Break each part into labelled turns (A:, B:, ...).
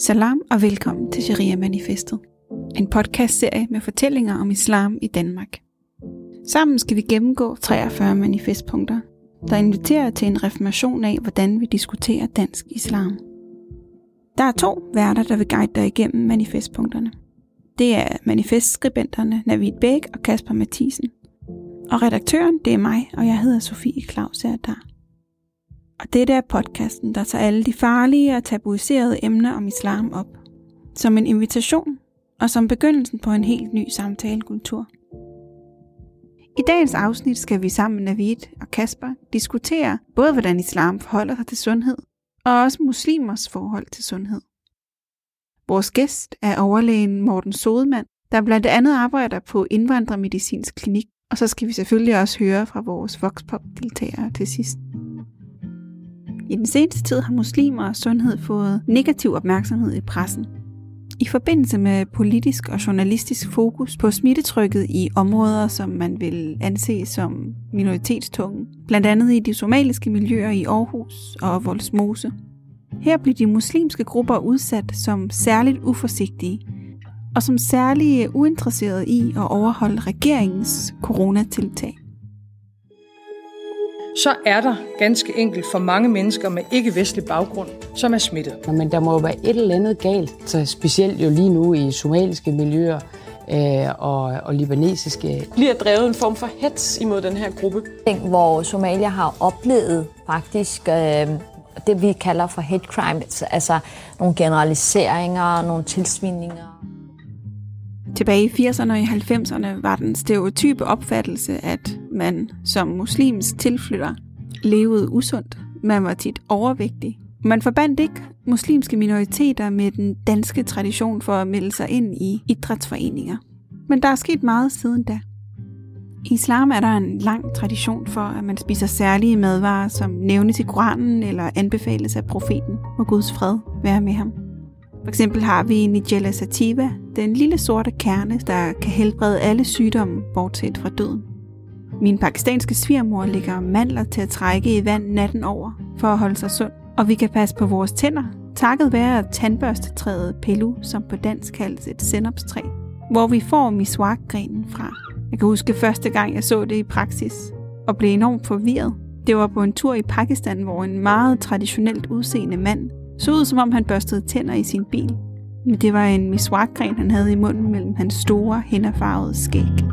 A: Salam og velkommen til Sharia Manifestet. En podcastserie med fortællinger om islam i Danmark. Sammen skal vi gennemgå 43 manifestpunkter, der inviterer til en reformation af, hvordan vi diskuterer dansk islam. Der er to værter, der vil guide dig igennem manifestpunkterne. Det er manifestskribenterne Navid Bæk og Kasper Mathisen. Og redaktøren, det er mig, og jeg hedder Sofie Claus der. Og dette er podcasten, der tager alle de farlige og tabuiserede emner om islam op. Som en invitation, og som begyndelsen på en helt ny samtalekultur. I dagens afsnit skal vi sammen med Navid og Kasper diskutere både hvordan islam forholder sig til sundhed, og også muslimers forhold til sundhed. Vores gæst er overlægen Morten Sodemann, der blandt andet arbejder på Indvandrermedicinsk Klinik, og så skal vi selvfølgelig også høre fra vores Voxpop-deltagere til sidst. I den seneste tid har muslimer og sundhed fået negativ opmærksomhed i pressen. I forbindelse med politisk og journalistisk fokus på smittetrykket i områder, som man vil anse som minoritetstunge, blandt andet i de somaliske miljøer i Aarhus og Voldsmose. Her blev de muslimske grupper udsat som særligt uforsigtige, og som særligt uinteresserede i at overholde regeringens coronatiltag
B: så er der ganske enkelt for mange mennesker med ikke-vestlig baggrund, som er smittet.
C: Men der må jo være et eller andet galt, så specielt jo lige nu i somaliske miljøer øh, og, og libanesiske.
D: Bliver drevet en form for hets imod den her gruppe.
E: Hvor Somalia har oplevet faktisk øh, det, vi kalder for hate crime, altså nogle generaliseringer, nogle tilsvinninger.
A: Tilbage i 80'erne og i 90'erne var den stereotype opfattelse, at man som muslimsk tilflytter levede usundt. Man var tit overvægtig. Man forbandt ikke muslimske minoriteter med den danske tradition for at melde sig ind i idrætsforeninger. Men der er sket meget siden da. I islam er der en lang tradition for, at man spiser særlige madvarer, som nævnes i Koranen eller anbefales af profeten, og Guds fred være med ham. For eksempel har vi Nigella sativa, den lille sorte kerne, der kan helbrede alle sygdomme, bortset fra døden. Min pakistanske svigermor lægger mandler til at trække i vand natten over, for at holde sig sund. Og vi kan passe på vores tænder, takket være tandbørstetræet pelu, som på dansk kaldes et senopstræ, hvor vi får miswak-grenen fra. Jeg kan huske første gang, jeg så det i praksis, og blev enormt forvirret. Det var på en tur i Pakistan, hvor en meget traditionelt udseende mand så ud som om han børstede tænder i sin bil. Men det var en miswakgren, han havde i munden mellem hans store, hænderfarvede skæg.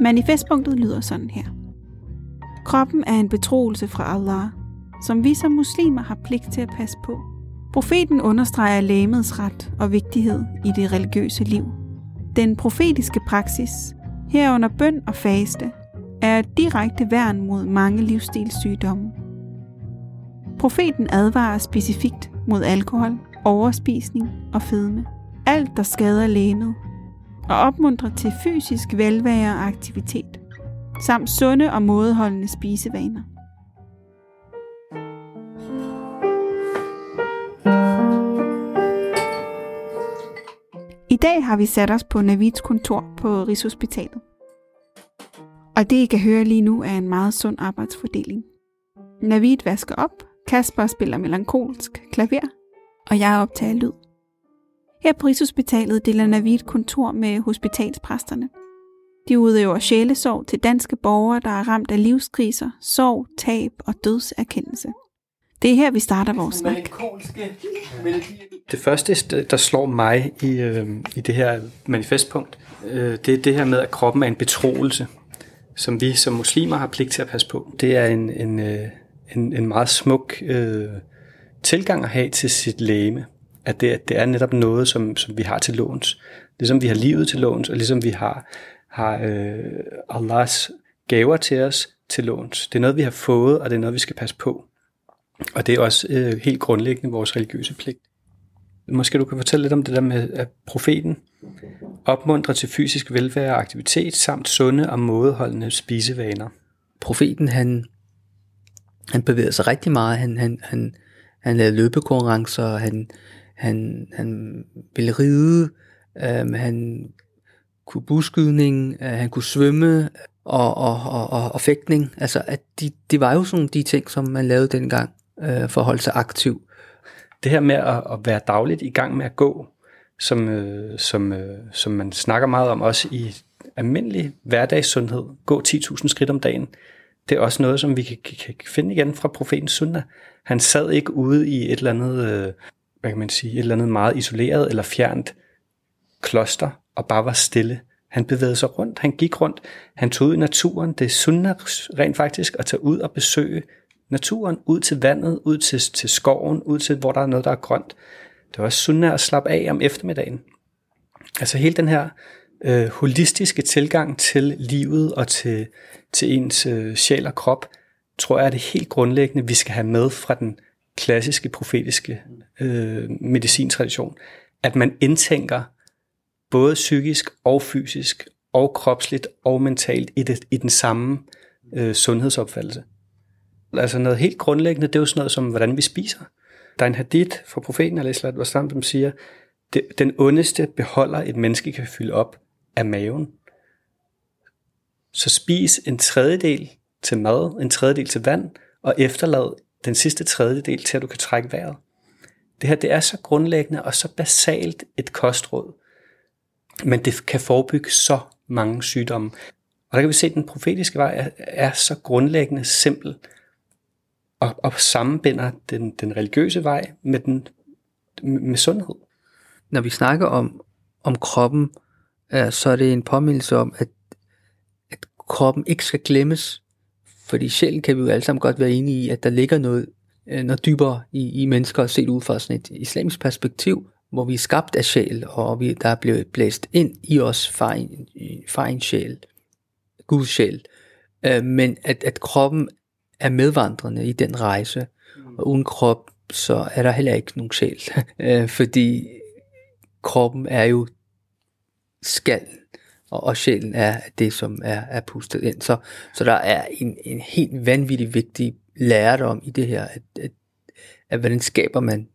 A: Manifestpunktet lyder sådan her. Kroppen er en betroelse fra Allah, som vi som muslimer har pligt til at passe på. Profeten understreger lægemets ret og vigtighed i det religiøse liv. Den profetiske praksis, herunder bøn og faste, er et direkte værn mod mange livsstilssygdomme. Profeten advarer specifikt mod alkohol, overspisning og fedme. Alt, der skader lænet, og opmuntrer til fysisk velvære og aktivitet, samt sunde og mådeholdende spisevaner. I dag har vi sat os på Navids kontor på Rigshospitalet. Og det I kan høre lige nu er en meget sund arbejdsfordeling. Navid vasker op, Kasper spiller melankolsk klaver, og jeg optager lyd. Her på Rigshospitalet deler Navid kontor med hospitalspræsterne. De udøver sjælesorg til danske borgere, der er ramt af livskriser, sorg, tab og dødserkendelse. Det er her, vi starter vores snak.
F: Det første, der slår mig i, øh, i det her manifestpunkt, øh, det er det her med, at kroppen er en betroelse, som vi som muslimer har pligt til at passe på. Det er en, en, øh, en, en meget smuk øh, tilgang at have til sit læme. At det, det er netop noget, som, som vi har til låns. Ligesom vi har livet til låns, og ligesom vi har, har øh, Allahs gaver til os til låns. Det er noget, vi har fået, og det er noget, vi skal passe på. Og det er også øh, helt grundlæggende vores religiøse pligt. Måske du kan fortælle lidt om det der med, at profeten opmuntrer til fysisk velvære og aktivitet, samt sunde og mådeholdende spisevaner.
C: Profeten han, han bevægede sig rigtig meget. Han, han, han, han lavede løbekonkurrencer, han, han, han ville ride, øhm, han kunne buskydning, øh, han kunne svømme og, og, og, og, og fægtning. Altså, at de, det var jo sådan de ting, som man lavede dengang øh, for at holde sig aktiv.
F: Det her med at, at være dagligt i gang med at gå, som, øh, som, øh, som man snakker meget om også i almindelig hverdagssundhed, gå 10.000 skridt om dagen, det er også noget, som vi kan, kan finde igen fra profeten Sunna. Han sad ikke ude i et eller andet, øh, hvad kan man sige, et eller andet meget isoleret eller fjernt kloster og bare var stille. Han bevægede sig rundt, han gik rundt, han tog ud i naturen. Det er sunna rent faktisk at tage ud og besøge naturen, ud til vandet, ud til, til skoven, ud til hvor der er noget, der er grønt. Det var også sunna at slappe af om eftermiddagen. Altså hele den her øh, holistiske tilgang til livet og til, til ens øh, sjæl og krop, tror jeg er det helt grundlæggende, vi skal have med fra den klassiske profetiske øh, medicintradition. At man indtænker både psykisk og fysisk og kropsligt og mentalt i, det, i den samme øh, sundhedsopfattelse. Altså noget helt grundlæggende, det er jo sådan noget som, hvordan vi spiser. Der er en hadith fra profeten, al som siger, det, den ondeste beholder et menneske kan fylde op af maven. Så spis en tredjedel til mad, en tredjedel til vand, og efterlad den sidste tredjedel til, at du kan trække vejret. Det her det er så grundlæggende og så basalt et kostråd, men det kan forebygge så mange sygdomme. Og der kan vi se, at den profetiske vej er, så grundlæggende simpel, og, og sammenbinder den, den religiøse vej med, den, med sundhed.
C: Når vi snakker om, om kroppen, øh, så er det en påmindelse om, at kroppen ikke skal glemmes, fordi sjælen kan vi jo alle sammen godt være enige i, at der ligger noget, øh, noget dybere i, i mennesker, set ud fra sådan et islamisk perspektiv, hvor vi er skabt af sjæl, og vi, der er blevet blæst ind i os fra en, fra en sjæl, Guds sjæl. Øh, men at, at kroppen er medvandrende i den rejse, og uden krop, så er der heller ikke nogen sjæl, øh, fordi kroppen er jo skal, og, og sjælen er det, som er, er pustet ind. Så, så der er en, en helt vanvittig vigtig lærdom i det her, at, at, at hvordan skaber man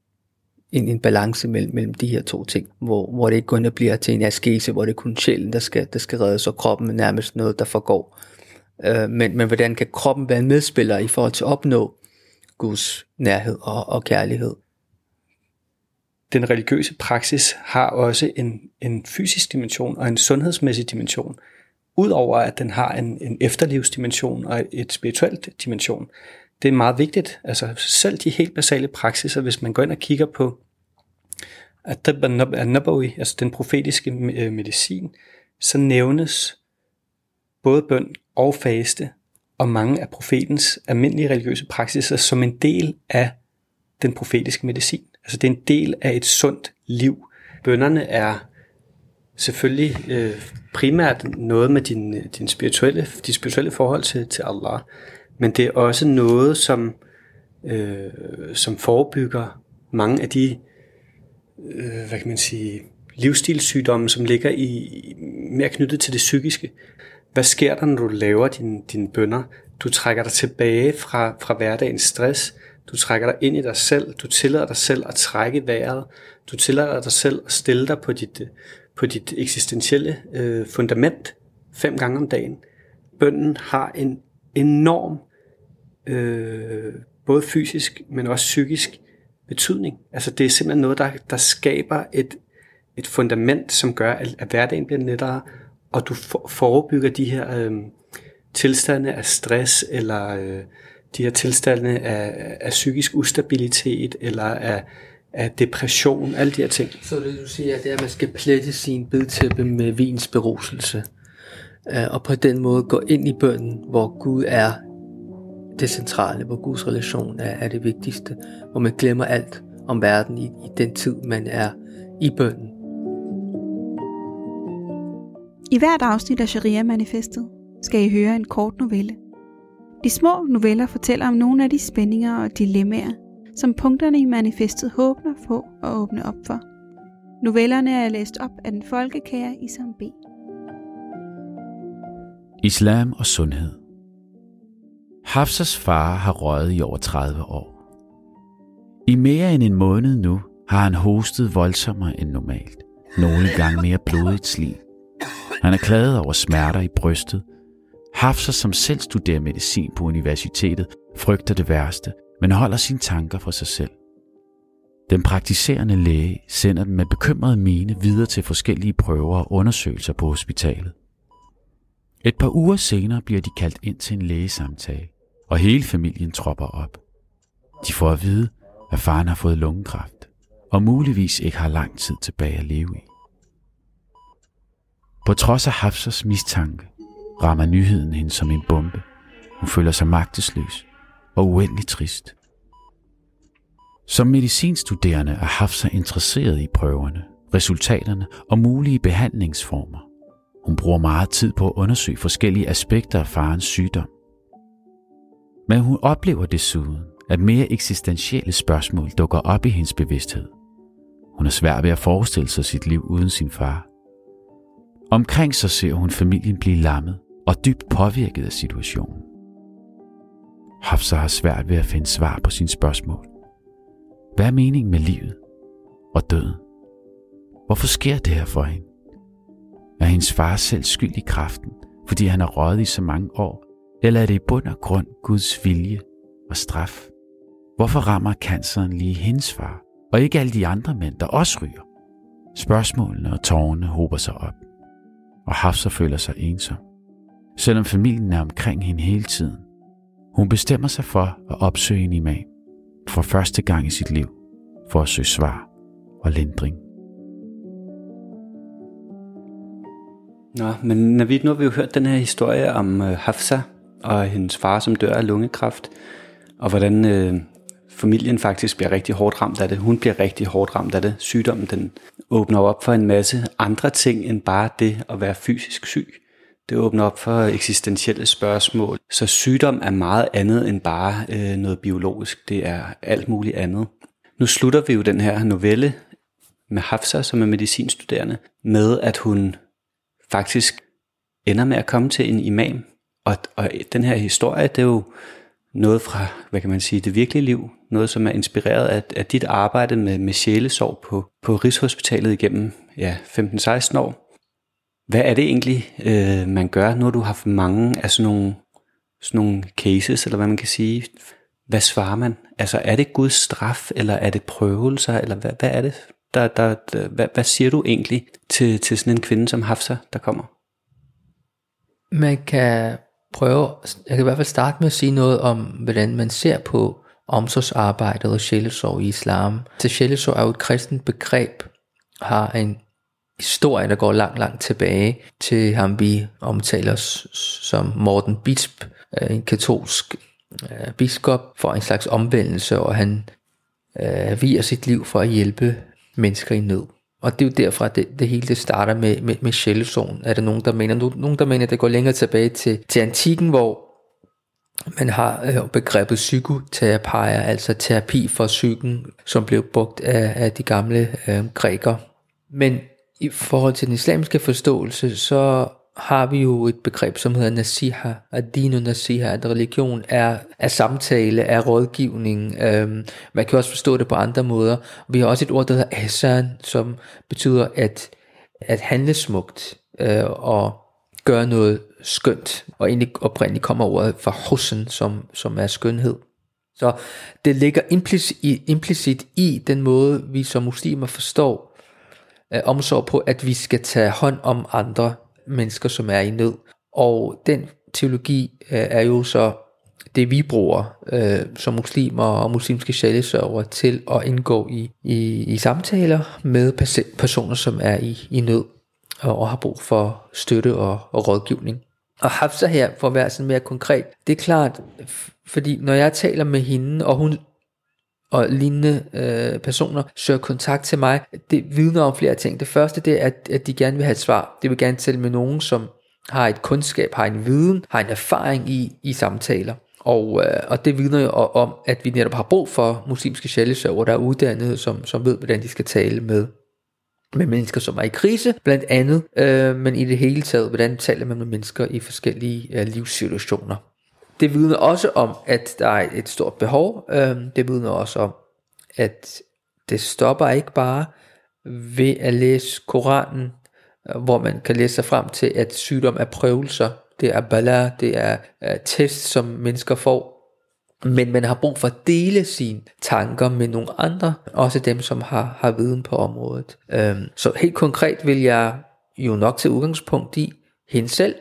C: en, en balance mellem, mellem de her to ting, hvor, hvor det ikke kun bliver til en askese, hvor det er kun sjælen, der skal, der skal reddes, og kroppen er nærmest noget, der forgår. Øh, men, men hvordan kan kroppen være en medspiller i forhold til at opnå Guds nærhed og, og kærlighed?
F: Den religiøse praksis har også en, en fysisk dimension og en sundhedsmæssig dimension, udover at den har en, en efterlivsdimension og et spirituelt dimension. Det er meget vigtigt, altså selv de helt basale praksiser, hvis man går ind og kigger på Nabawi, altså den profetiske øh, medicin, så nævnes både bøn og faste og mange af profetens almindelige religiøse praksiser som en del af den profetiske medicin. Altså det er en del af et sundt liv. Bønderne er selvfølgelig øh, primært noget med din, din spirituelle, de spirituelle forhold til, til Allah, men det er også noget, som, øh, som forebygger mange af de, øh, hvad kan man sige, livsstilssygdomme, som ligger i mere knyttet til det psykiske. Hvad sker der, når du laver dine, din bønder? Du trækker dig tilbage fra, fra hverdagens stress, du trækker dig ind i dig selv. Du tillader dig selv at trække vejret. Du tillader dig selv at stille dig på dit, på dit eksistentielle øh, fundament fem gange om dagen. Bønden har en enorm, øh, både fysisk, men også psykisk betydning. Altså det er simpelthen noget, der, der skaber et, et fundament, som gør, at, at hverdagen bliver lettere, og du forebygger de her øh, tilstande af stress eller øh, de her tilstande af, af psykisk ustabilitet eller af, af depression, alle de her ting.
C: Så det du siger, det er, at man skal plette sin bedtæppe med vins beruselse, øh, og på den måde gå ind i bønden, hvor Gud er det centrale, hvor Guds relation er, er det vigtigste, hvor man glemmer alt om verden i, i den tid, man er i bønden.
A: I hvert afsnit af Sharia-manifestet skal I høre en kort novelle, de små noveller fortæller om nogle af de spændinger og dilemmaer, som punkterne i manifestet håber på at åbne op for. Novellerne er læst op af den folkekære Isam B.
G: Islam og sundhed Hafsas far har røget i over 30 år. I mere end en måned nu har han hostet voldsommere end normalt. Nogle gange mere blodigt slig. Han er klaget over smerter i brystet Hafsa, som selv studerer medicin på universitetet, frygter det værste, men holder sine tanker for sig selv. Den praktiserende læge sender dem med bekymrede mine videre til forskellige prøver og undersøgelser på hospitalet. Et par uger senere bliver de kaldt ind til en lægesamtale, og hele familien tropper op. De får at vide, at faren har fået lungekræft, og muligvis ikke har lang tid tilbage at leve i. På trods af Hafsers mistanke, rammer nyheden hende som en bombe. Hun føler sig magtesløs og uendelig trist. Som medicinstuderende er sig interesseret i prøverne, resultaterne og mulige behandlingsformer. Hun bruger meget tid på at undersøge forskellige aspekter af farens sygdom. Men hun oplever desuden, at mere eksistentielle spørgsmål dukker op i hendes bevidsthed. Hun er svær ved at forestille sig sit liv uden sin far. Omkring sig ser hun familien blive lammet og dybt påvirket af situationen. Hafsa har svært ved at finde svar på sine spørgsmål. Hvad er meningen med livet og døden? Hvorfor sker det her for hende? Er hendes far selv skyld i kraften, fordi han har røget i så mange år? Eller er det i bund og grund Guds vilje og straf? Hvorfor rammer canceren lige hendes far, og ikke alle de andre mænd, der også ryger? Spørgsmålene og tårerne hober sig op, og Hafsa føler sig ensom. Selvom familien er omkring hende hele tiden. Hun bestemmer sig for at opsøge en imam for første gang i sit liv for at søge svar og lindring.
F: Nå, men Navid, nu har vi jo hørt den her historie om øh, Hafsa og hendes far, som dør af lungekræft, og hvordan øh, familien faktisk bliver rigtig hårdt ramt af det. Hun bliver rigtig hårdt ramt af det. Sygdommen den åbner op for en masse andre ting end bare det at være fysisk syg. Det åbner op for eksistentielle spørgsmål. Så sygdom er meget andet end bare øh, noget biologisk. Det er alt muligt andet. Nu slutter vi jo den her novelle med Hafsa, som er medicinstuderende, med at hun faktisk ender med at komme til en imam. Og, og den her historie, det er jo noget fra, hvad kan man sige, det virkelige liv. Noget, som er inspireret af, af dit arbejde med, med sjælesorg på, på Rigshospitalet igennem ja, 15-16 år. Hvad er det egentlig, øh, man gør, når du har haft mange af sådan nogle, sådan nogle cases, eller hvad man kan sige? Hvad svarer man? Altså er det Guds straf, eller er det prøvelser, eller hvad, hvad er det? Der, der, der, hvad, hvad siger du egentlig til, til sådan en kvinde som Hafsa, der kommer?
H: Man kan prøve, jeg kan i hvert fald starte med at sige noget om, hvordan man ser på omsorgsarbejdet og sjælesorg i islam. Så sjælesorg er jo et kristent begreb, har en historie, der går langt, langt tilbage til ham, vi omtaler som Morten Bisp, øh, en katolsk øh, biskop for en slags omvendelse, og han øh, viger sit liv for at hjælpe mennesker i nød. Og det er jo derfra, det, det hele det starter med, med, med sjælesorgen. Er der nogen, der mener, nogen, der mener, at det går længere tilbage til, til antikken, hvor man har øh, begrebet psykoterapeia, altså terapi for psyken, som blev brugt af, af de gamle øh, grækere. Men i forhold til den islamiske forståelse, så har vi jo et begreb, som hedder nasiha, at dino nasiha, at religion er, er samtale, er rådgivning. Øhm, man kan også forstå det på andre måder. Vi har også et ord, der hedder asan, som betyder at, at handle smukt øh, og gøre noget skønt. Og egentlig oprindeligt kommer ordet fra husn, som, som er skønhed. Så det ligger implicit, implicit i den måde, vi som muslimer forstår øh, omsorg på, at vi skal tage hånd om andre mennesker, som er i nød. Og den teologi øh, er jo så det, vi bruger øh, som muslimer og muslimske sjælesørger til at indgå i, i, i samtaler med personer, som er i, i nød og, og har brug for støtte og, og rådgivning. Og Hafsa her, for at være sådan mere konkret, det er klart, fordi når jeg taler med hende, og hun og lignende øh, personer søger kontakt til mig, det vidner om flere ting. Det første det er, at, at de gerne vil have et svar. De vil gerne tale med nogen, som har et kundskab, har en viden, har en erfaring i, i samtaler. Og, øh, og det vidner jo om, at vi netop har brug for muslimske sjælesøver, der er uddannede, som, som ved, hvordan de skal tale med med mennesker, som er i krise, blandt andet, øh, men i det hele taget, hvordan taler man med mennesker i forskellige øh, livssituationer. Det vidner også om, at der er et stort behov. Øh, det vidner også om, at det stopper ikke bare ved at læse Koranen, øh, hvor man kan læse sig frem til, at sygdom er prøvelser. Det er bala, det er øh, test, som mennesker får. Men man har brug for at dele sine tanker med nogle andre, også dem, som har, har viden på området. Øhm, så helt konkret vil jeg jo nok til udgangspunkt i hende selv.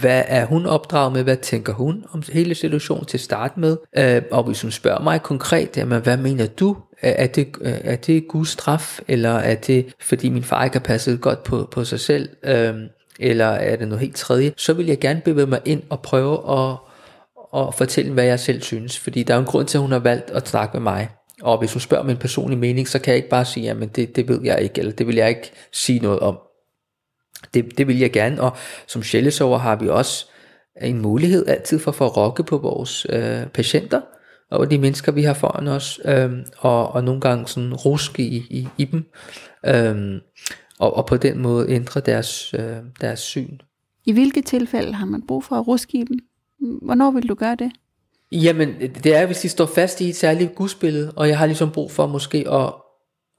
H: Hvad er hun opdraget med? Hvad tænker hun om hele situationen til at starte med? Øh, og hvis hun spørger mig konkret, jamen, hvad mener du? Er det, øh, er det Guds straf, eller er det fordi min far ikke har passet godt på, på sig selv? Øh, eller er det noget helt tredje? Så vil jeg gerne bevæge mig ind og prøve at, at fortælle, hvad jeg selv synes. Fordi der er en grund til, at hun har valgt at snakke med mig. Og hvis hun spørger min personlige mening, så kan jeg ikke bare sige, at det, det ved jeg ikke, eller det vil jeg ikke sige noget om. Det, det vil jeg gerne, og som sjælesover har vi også en mulighed altid for, at rokke på vores øh, patienter, og de mennesker, vi har foran os, øh, og, og nogle gange sådan ruske i, i, i dem, øh, og, og på den måde ændre deres, øh, deres syn.
A: I hvilke tilfælde har man brug for at ruske i dem? Hvornår vil du gøre det?
H: Jamen, det er, hvis de står fast i et særligt gudsbillede, og jeg har ligesom brug for måske at,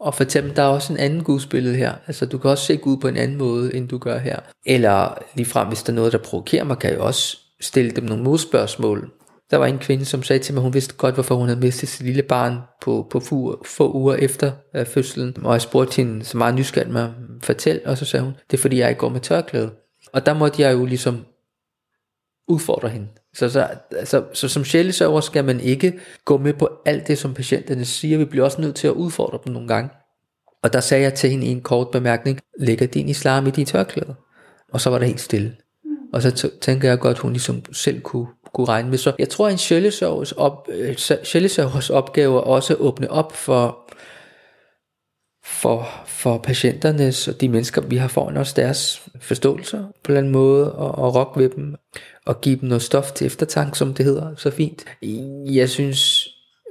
H: og for eksempel, der er også en anden gudsbillede her. Altså, du kan også se Gud på en anden måde, end du gør her. Eller ligefrem, hvis der er noget, der provokerer mig, kan jeg også stille dem nogle modspørgsmål. Der var en kvinde, som sagde til mig, hun vidste godt, hvorfor hun havde mistet sit lille barn på, på få, få uger efter øh, fødslen. Og jeg spurgte hende så meget nysgerrigt mig, fortæl, og så sagde hun, det er fordi, jeg ikke går med tørklæde. Og der måtte jeg jo ligesom udfordre hende. Så, så, altså, så som sjælesøver skal man ikke gå med på alt det, som patienterne siger. Vi bliver også nødt til at udfordre dem nogle gange. Og der sagde jeg til hende i en kort bemærkning, lægger din islam i de tørklæder? Og så var det helt stille. Og så tænker jeg godt, hun ligesom selv kunne, kunne regne med. Så jeg tror, at en sjælesøvers, op, øh, opgave er også at åbne op for, for, for patienternes og de mennesker, vi har foran os, deres forståelser på en eller anden måde, og, og rokke ved dem, og give dem noget stof til eftertanke, som det hedder så fint. Jeg synes,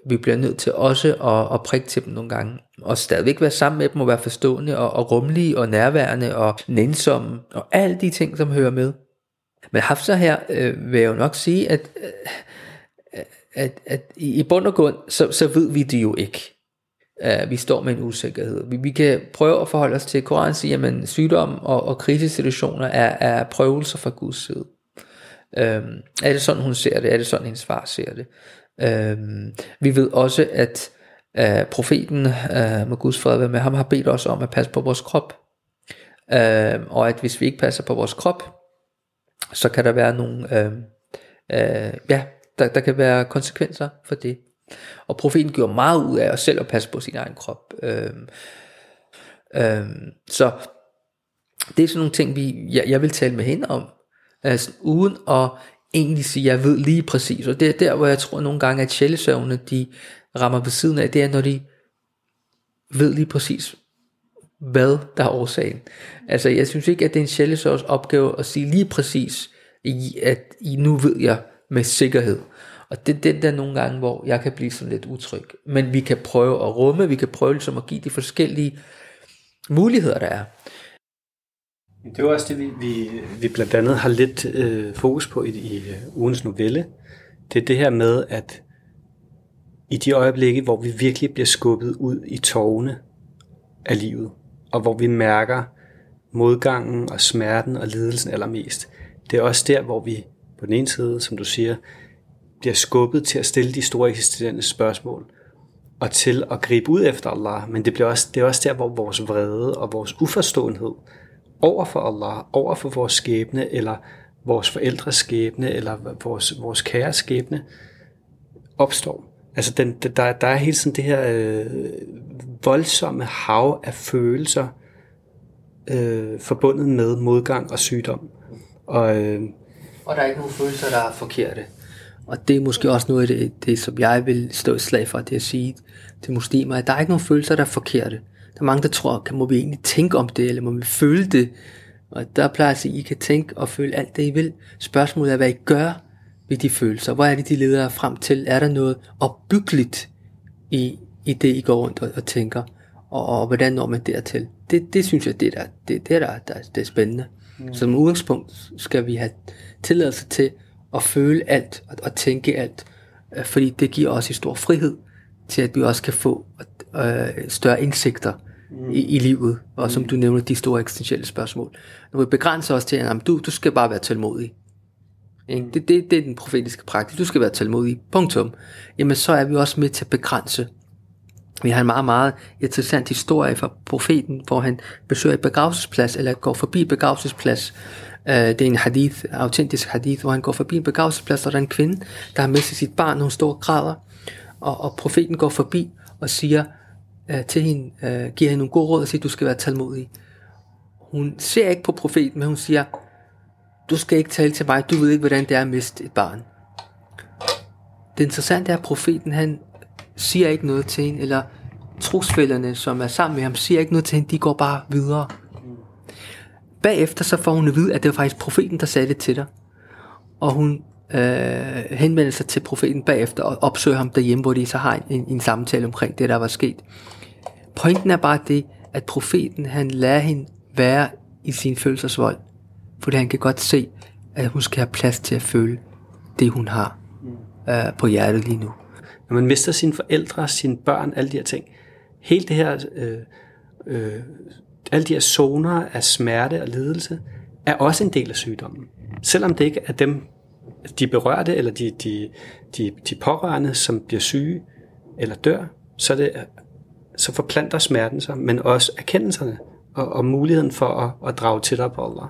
H: vi bliver nødt til også at, at prikke til dem nogle gange, og stadigvæk være sammen med dem, og være forstående, og, og rummelige, og nærværende, og nænsomme, og alle de ting, som hører med. Men Hafsa her øh, vil jeg jo nok sige, at, øh, at, at i bund og grund, så, så ved vi det jo ikke. Uh, vi står med en usikkerhed. Vi, vi kan prøve at forholde os til Koranen siger, at sygdom og, og krisesituationer er, er prøvelser fra Guds side. Øhm, er det sådan, hun ser det? Er det sådan, hendes far ser det? Øhm, vi ved også, at øh, profeten, øh, med Guds fred med ham, har bedt os om at passe på vores krop. Uh, og at hvis vi ikke passer på vores krop, så kan der være nogle, øh, øh, ja, der, der kan være konsekvenser for det. Og profeten gjorde meget ud af at selv at passe på sin egen krop. Øhm, øhm, så det er sådan nogle ting, vi, jeg, jeg vil tale med hende om, altså, uden at egentlig sige, jeg ved lige præcis. Og det er der, hvor jeg tror nogle gange, at sjælesøvne, de rammer ved siden af, det er, når de ved lige præcis, hvad der er årsagen. Altså, jeg synes ikke, at det er en sjælesøvns opgave at sige lige præcis, at I nu ved jeg med sikkerhed. Og det er den der nogle gange, hvor jeg kan blive sådan lidt utryg. Men vi kan prøve at rumme, vi kan prøve ligesom at give de forskellige muligheder, der er.
F: Det er også det, vi, vi, vi blandt andet har lidt øh, fokus på i, i øh, ugens novelle. Det er det her med, at i de øjeblikke, hvor vi virkelig bliver skubbet ud i tårne af livet, og hvor vi mærker modgangen og smerten og lidelsen allermest, det er også der, hvor vi på den ene side, som du siger, bliver skubbet til at stille de store eksistentielle spørgsmål, og til at gribe ud efter Allah, men det, bliver også, det er også der, hvor vores vrede og vores uforståenhed over for Allah, over for vores skæbne, eller vores forældres skæbne, eller vores, vores kære skæbne, opstår. Altså, den, der, der er hele sådan det her øh, voldsomme hav af følelser, øh, forbundet med modgang og sygdom. Og, øh,
H: og der er ikke nogen følelser, der er forkerte. Og det er måske også noget af det, det som jeg vil stå i slag for, det at sige til muslimer, at der er ikke nogen følelser, der er forkerte. Der er mange, der tror, kan, må vi egentlig tænke om det, eller må vi føle det? Og der plejer jeg at sige, at I kan tænke og føle alt det, I vil. Spørgsmålet er, hvad I gør ved de følelser. Hvor er det, de leder frem til? Er der noget opbyggeligt i, i det, I går rundt og, og tænker? Og, og hvordan når man dertil? Det, det synes jeg, det er, der, det, det er, der, der, det er spændende. Mm. Som udgangspunkt skal vi have tilladelse til at føle alt og, og tænke alt, øh, fordi det giver os en stor frihed til, at vi også kan få øh, større indsigter mm. i, i livet, og mm. som du nævner, de store eksistentielle spørgsmål. Når vi begrænser os til, at du, du skal bare være tålmodig.
C: Ikke? Det, det, det er den profetiske praksis. Du skal være tålmodig. Punktum. Jamen så er vi også med til at begrænse. Vi har en meget, meget interessant historie fra profeten, hvor han besøger et begravelsesplads, eller går forbi et begravelsesplads. Øh, det er en hadith, autentisk hadith, hvor han går forbi en begravelsesplads, og der er en kvinde, der har mistet sit barn, hun står og græder. Og, og profeten går forbi og siger øh, til hende, øh, giver hende nogle gode råd og siger, du skal være tålmodig. Hun ser ikke på profeten, men hun siger, du skal ikke tale til mig, du ved ikke, hvordan det er at miste et barn. Det interessante er, at profeten han siger ikke noget til hende, eller trosfælderne, som er sammen med ham, siger ikke noget til hende, de går bare videre. Bagefter så får hun at vide, at det var faktisk profeten, der sagde det til dig. Og hun øh, henvender sig til profeten bagefter og opsøger ham derhjemme, hvor de så har en, en samtale omkring det, der var sket. Pointen er bare det, at profeten han lader hende være i sin følelsesvold, fordi han kan godt se, at hun skal have plads til at føle det, hun har øh, på hjertet lige nu.
F: Når man mister sine forældre, sine børn, alle de her ting, hele det her, øh, øh, alle de her zoner af smerte og lidelse, er også en del af sygdommen. Selvom det ikke er dem, de berørte, eller de, de, de, de pårørende, som bliver syge eller dør, så, det, så forplanter smerten sig, men også erkendelserne og, og muligheden for at, at drage tættere på Allah.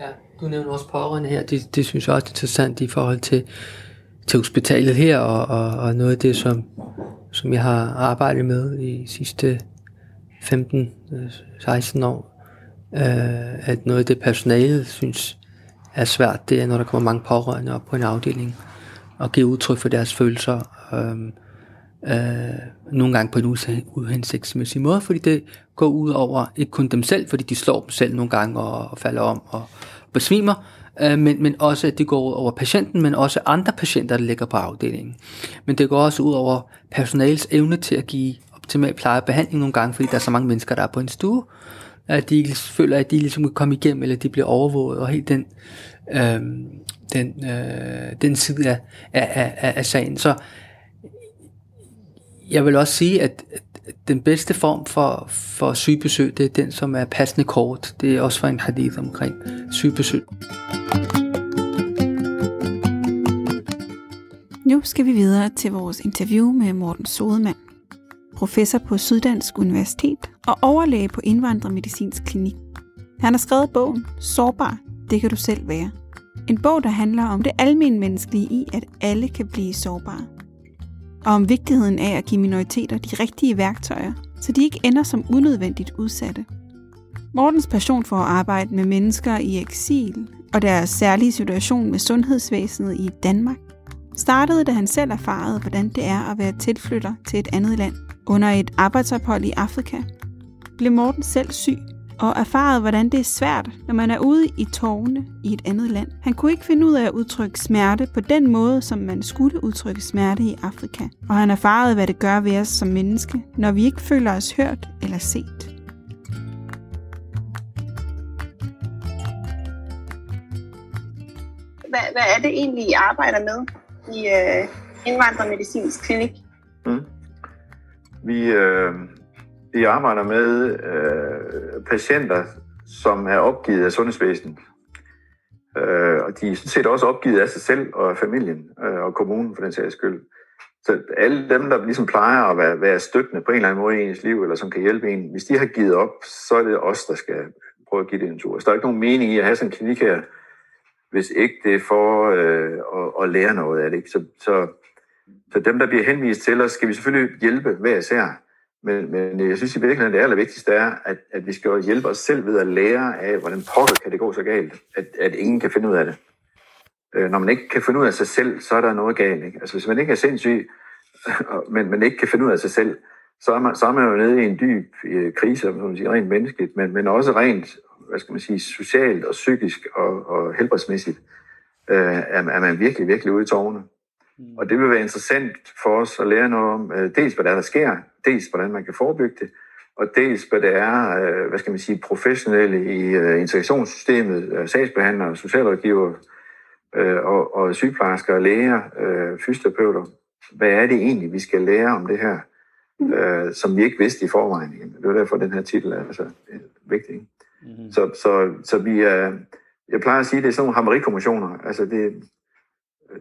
C: Ja, du nævner også pårørende her. Det, det synes jeg også er interessant i forhold til, til hospitalet her, og, og, og noget af det, som, som jeg har arbejdet med i sidste 15-16 øh, år. Øh, at noget af det personale synes er svært, det er, når der kommer mange pårørende op på en afdeling, og give udtryk for deres følelser. Øh, øh, nogle gange på en uhensigtsmæssig måde, fordi det går ud over ikke kun dem selv, fordi de slår dem selv nogle gange og, og falder om og besvimer, øh, men, men også at det går ud over patienten, men også andre patienter, der ligger på afdelingen. Men det går også ud over personalets evne til at give optimal pleje og behandling nogle gange, fordi der er så mange mennesker, der er på en stue, at de føler, at de ligesom kan komme igennem, eller de bliver overvåget, og helt den, øh, den, øh, den side af, af, af, af sagen. Så jeg vil også sige, at den bedste form for, for sygebesøg, det er den, som er passende kort. Det er også for en hadith omkring sygebesøg.
A: Nu skal vi videre til vores interview med Morten Sodemann, professor på Syddansk Universitet og overlæge på Indvandrermedicinsk Klinik. Han har skrevet bogen Sårbar, det kan du selv være. En bog, der handler om det almindelige menneskelige i, at alle kan blive sårbare og om vigtigheden af at give minoriteter de rigtige værktøjer, så de ikke ender som unødvendigt udsatte. Mortens passion for at arbejde med mennesker i eksil og deres særlige situation med sundhedsvæsenet i Danmark startede, da han selv erfarede, hvordan det er at være tilflytter til et andet land. Under et arbejdsophold i Afrika blev Morten selv syg og erfarede, hvordan det er svært, når man er ude i tårne i et andet land. Han kunne ikke finde ud af at udtrykke smerte på den måde, som man skulle udtrykke smerte i Afrika. Og han erfarede, hvad det gør ved os som menneske, når vi ikke føler os hørt eller set.
I: Hvad, hvad er det egentlig, I arbejder med i øh, indvandrermedicinsk klinik? Mm.
J: Vi, øh, vi arbejder med øh, patienter, som er opgivet af sundhedsvæsenet. Øh, og de er sådan set også opgivet af sig selv og af familien øh, og kommunen for den sags skyld. Så alle dem, der ligesom plejer at være, være støttende på en eller anden måde i ens liv, eller som kan hjælpe en, hvis de har givet op, så er det os, der skal prøve at give det en tur. Så der er ikke nogen mening i at have sådan en klinik her, hvis ikke det er for øh, at, at lære noget af det. Ikke? Så, så, så dem, der bliver henvist til os, skal vi selvfølgelig hjælpe hver især. Men, men jeg synes i virkeligheden, det allervigtigste er, at, at vi skal hjælpe os selv ved at lære af, hvordan pokker kan det gå så galt, at, at ingen kan finde ud af det. Øh, når man ikke kan finde ud af sig selv, så er der noget galt. Ikke? Altså hvis man ikke er sindssyg, men man ikke kan finde ud af sig selv, så er man, så er man jo nede i en dyb øh, krise, som man siger, rent menneskeligt, men, men også rent, hvad skal man sige, socialt og psykisk og, og helbredsmæssigt, øh, er, er man virkelig, virkelig ude i tårne. Mm. Og det vil være interessant for os at lære noget om, øh, dels hvad der, er, der sker, dels hvordan man kan forebygge det, og dels hvad det er, øh, hvad skal man sige, professionelle i øh, integrationssystemet, sagsbehandlere, socialrådgiver og, og sygeplejersker, læger, fysioterapeuter. Hvad er det egentlig, vi skal lære om det her, mm. som vi ikke vidste i forvejen? Det er derfor, den her titel er altså vigtig. Mm. Så, så, så vi er jeg plejer at sige, det er sådan nogle hammerikommissioner. Altså, det,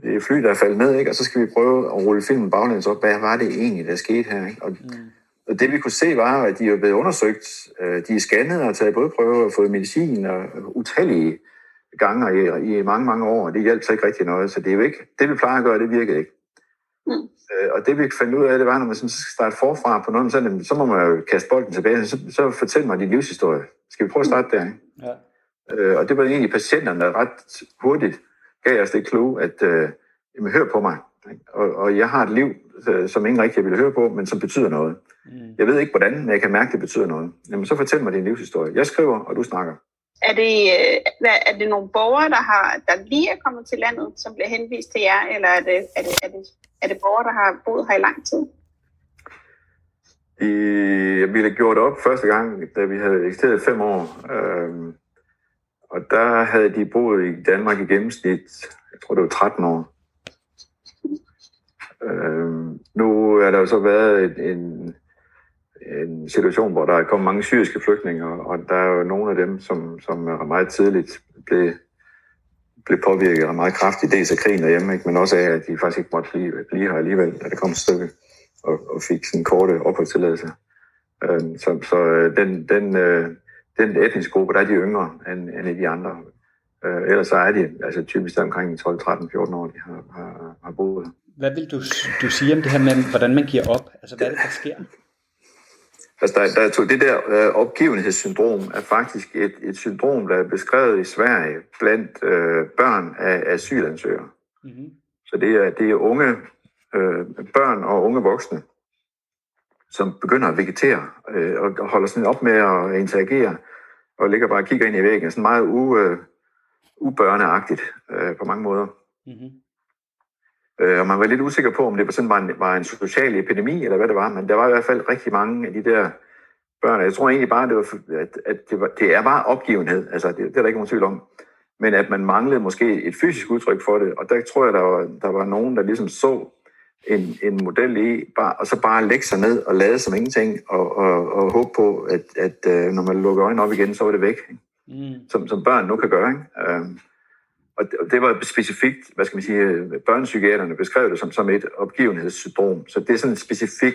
J: det er fly, der er faldet ned, ikke? og så skal vi prøve at rulle filmen baglæns op. Hvad var det egentlig, der skete her? Ikke? Og, mm. og det vi kunne se var, at de er blevet undersøgt. Øh, de er scannet og taget både prøver og fået medicin og utallige gange i, i mange, mange år, det hjalp så ikke rigtig noget. Så det er jo ikke, det vi plejer at gøre, det virkede ikke. Mm. Øh, og det vi fandt ud af, det var, når man skal starte forfra på noget, så, så må man jo kaste bolden tilbage, så, så fortæl mig din livshistorie. Skal vi prøve at starte der? Ikke? Ja. Øh, og det var egentlig patienterne, der ret hurtigt gav os det clue, at øh, jamen, hør på mig. Og, og jeg har et liv, øh, som ingen rigtig vil høre på, men som betyder noget. Mm. Jeg ved ikke hvordan, men jeg kan mærke, at det betyder noget. Jamen, så fortæl mig din livshistorie. Jeg skriver, og du snakker.
I: Er det, øh, hvad, er det nogle borgere, der, har, der lige er kommet til landet, som bliver henvist til jer, eller er det, er det, er det, er det borgere, der har boet her i lang tid?
J: I, vi øh, havde gjort op første gang, da vi havde eksisteret fem år. Øhm, og der havde de boet i Danmark i gennemsnit, jeg tror det var 13 år. Øhm, nu er der jo så været en, en en situation, hvor der er kommet mange syriske flygtninge, og der er jo nogle af dem, som, som er meget tidligt blev, blev påvirket meget kraftigt, dels af krigen derhjemme, ikke? men også af, at de faktisk ikke måtte blive, blive her alligevel, da det kom et stykke, og, og fik sådan korte opholdstilladelse. Øhm, så så øh, den, den, øh, den etniske gruppe, der er de yngre end, end i de andre. Øh, ellers så er de altså typisk omkring 12, 13, 14 år, de har, har, har boet.
F: Hvad vil du, du sige om det her med, hvordan man giver op? Altså, hvad er det, der sker?
J: Altså, der, der er det der øh, opgivenhedssyndrom er faktisk et, et syndrom, der er beskrevet i Sverige blandt øh, børn af asylansøgere. Mm-hmm. Så det er, det er unge øh, børn og unge voksne, som begynder at vegetere øh, og holder sådan op med at interagere og ligger bare og kigger ind i væggen. Sådan meget u, øh, ubørneagtigt øh, på mange måder. Mm-hmm. Øh, og man var lidt usikker på, om det sådan var en, var en social epidemi, eller hvad det var, men der var i hvert fald rigtig mange af de der børn. Jeg tror egentlig bare, det var, at, at det, var, det er bare opgivenhed. Altså, det, det er der ikke nogen tvivl om. Men at man manglede måske et fysisk udtryk for det, og der tror jeg, der var, der var nogen, der ligesom så en, en model i, bare, og så bare lægge sig ned og lade som ingenting, og, og, og håbe på, at, at øh, når man lukker øjnene op igen, så er det væk. Mm. Som, som børn nu kan gøre. Ikke? Øhm, og det, var specifikt, hvad skal man sige, børnepsykiaterne beskrev det som, som et opgivenhedssyndrom. Så det er sådan en specifik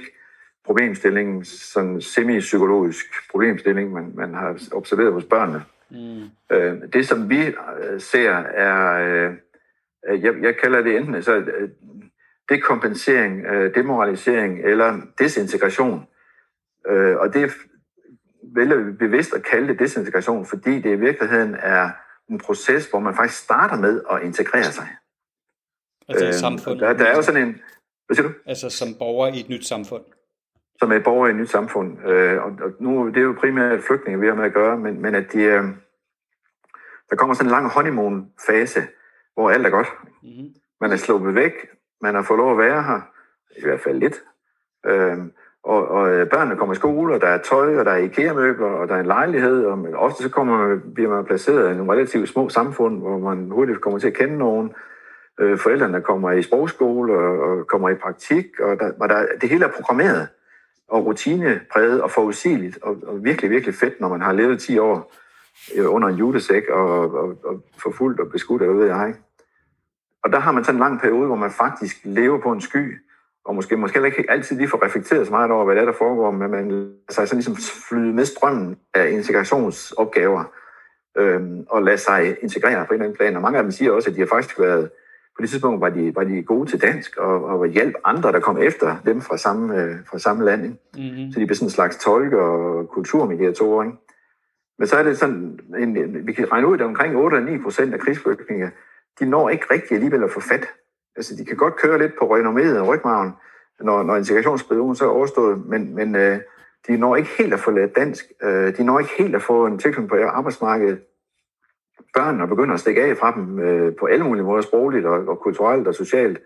J: problemstilling, sådan semi-psykologisk problemstilling, man, man har observeret hos børnene. Mm. Øh, det, som vi øh, ser, er, øh, jeg, jeg kalder det enten så, øh, dekompensering, øh, demoralisering eller desintegration. Øh, og det vælger vi bevidst at kalde det desintegration, fordi det i virkeligheden er en proces, hvor man faktisk starter med at integrere sig.
F: Altså i øh, samfundet?
J: Der, der er jo sådan en... Hvad siger du?
F: Altså som borger i et nyt samfund?
J: Som er borger i et nyt samfund. Øh, og, og nu det er jo primært flygtninge, vi har med at gøre, men, men at de, øh, der kommer sådan en lang honeymoon-fase, hvor alt er godt. Mm-hmm. Man er sluppet væk, man har fået lov at være her, i hvert fald lidt. Øh, og, og øh, børnene kommer i skole, og der er tøj, og der er IKEA-møbler, og der er en lejlighed, og men ofte så kommer man, bliver man placeret i nogle relativt små samfund, hvor man hurtigt kommer til at kende nogen. Øh, forældrene kommer i sprogskole og, og kommer i praktik, og der, og der, det hele er programmeret og rutinepræget og forudsigeligt, og, og virkelig, virkelig fedt, når man har levet 10 år øh, under en julesæk og, og, og forfulgt og beskudt, eller ved jeg. Og der har man sådan en lang periode, hvor man faktisk lever på en sky, og måske, måske ikke altid lige får reflekteret så meget over, hvad det er, der foregår, men man lader sig sådan ligesom flyde med strømmen af integrationsopgaver, øhm, og lade sig integrere på en eller anden plan. Og mange af dem siger også, at de har faktisk været, på det tidspunkt var de, var de gode til dansk, og, og hjælp andre, der kom efter dem fra samme, øh, fra samme land. Ikke? Mm-hmm. Så de blev sådan en slags tolke og kulturmediatorer. Ikke? Men så er det sådan, en, vi kan regne ud, at omkring 8-9 procent af krigsflygtninge, de når ikke rigtig alligevel at få fat Altså, de kan godt køre lidt på renommeret rygmagen, når, når integrationsperioden så er overstået, men, men øh, de når ikke helt at få lært dansk. Øh, de når ikke helt at få en tilknytning på arbejdsmarkedet. Børnene begynder at stikke af fra dem øh, på alle mulige måder, sprogligt og, og kulturelt og socialt,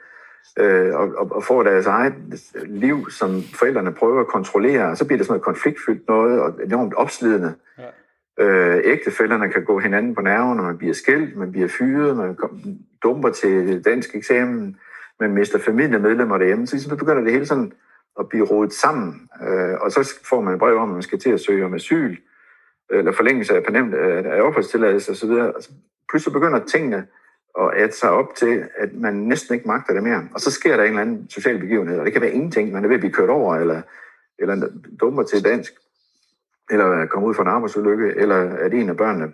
J: øh, og, og, og får deres eget liv, som forældrene prøver at kontrollere, og så bliver det sådan noget konfliktfyldt noget, og enormt opslidende. Ja. Øh, ægtefælderne kan gå hinanden på nerven, når man bliver skilt, man bliver fyret, man dumper til dansk eksamen, man mister familiemedlemmer derhjemme, så ligesom begynder det hele sådan at blive rodet sammen. Øh, og så får man et brev om, at man skal til at søge om asyl. eller forlængelse af, permanent, øh, af opholdstilladelse osv., altså, pludselig begynder tingene at æde sig op til, at man næsten ikke magter det mere. Og så sker der en eller anden social begivenhed, og det kan være ingenting, man er ved at blive kørt over, eller, eller dummer til dansk, eller kommer ud for en arbejdsulykke, eller at en af børnene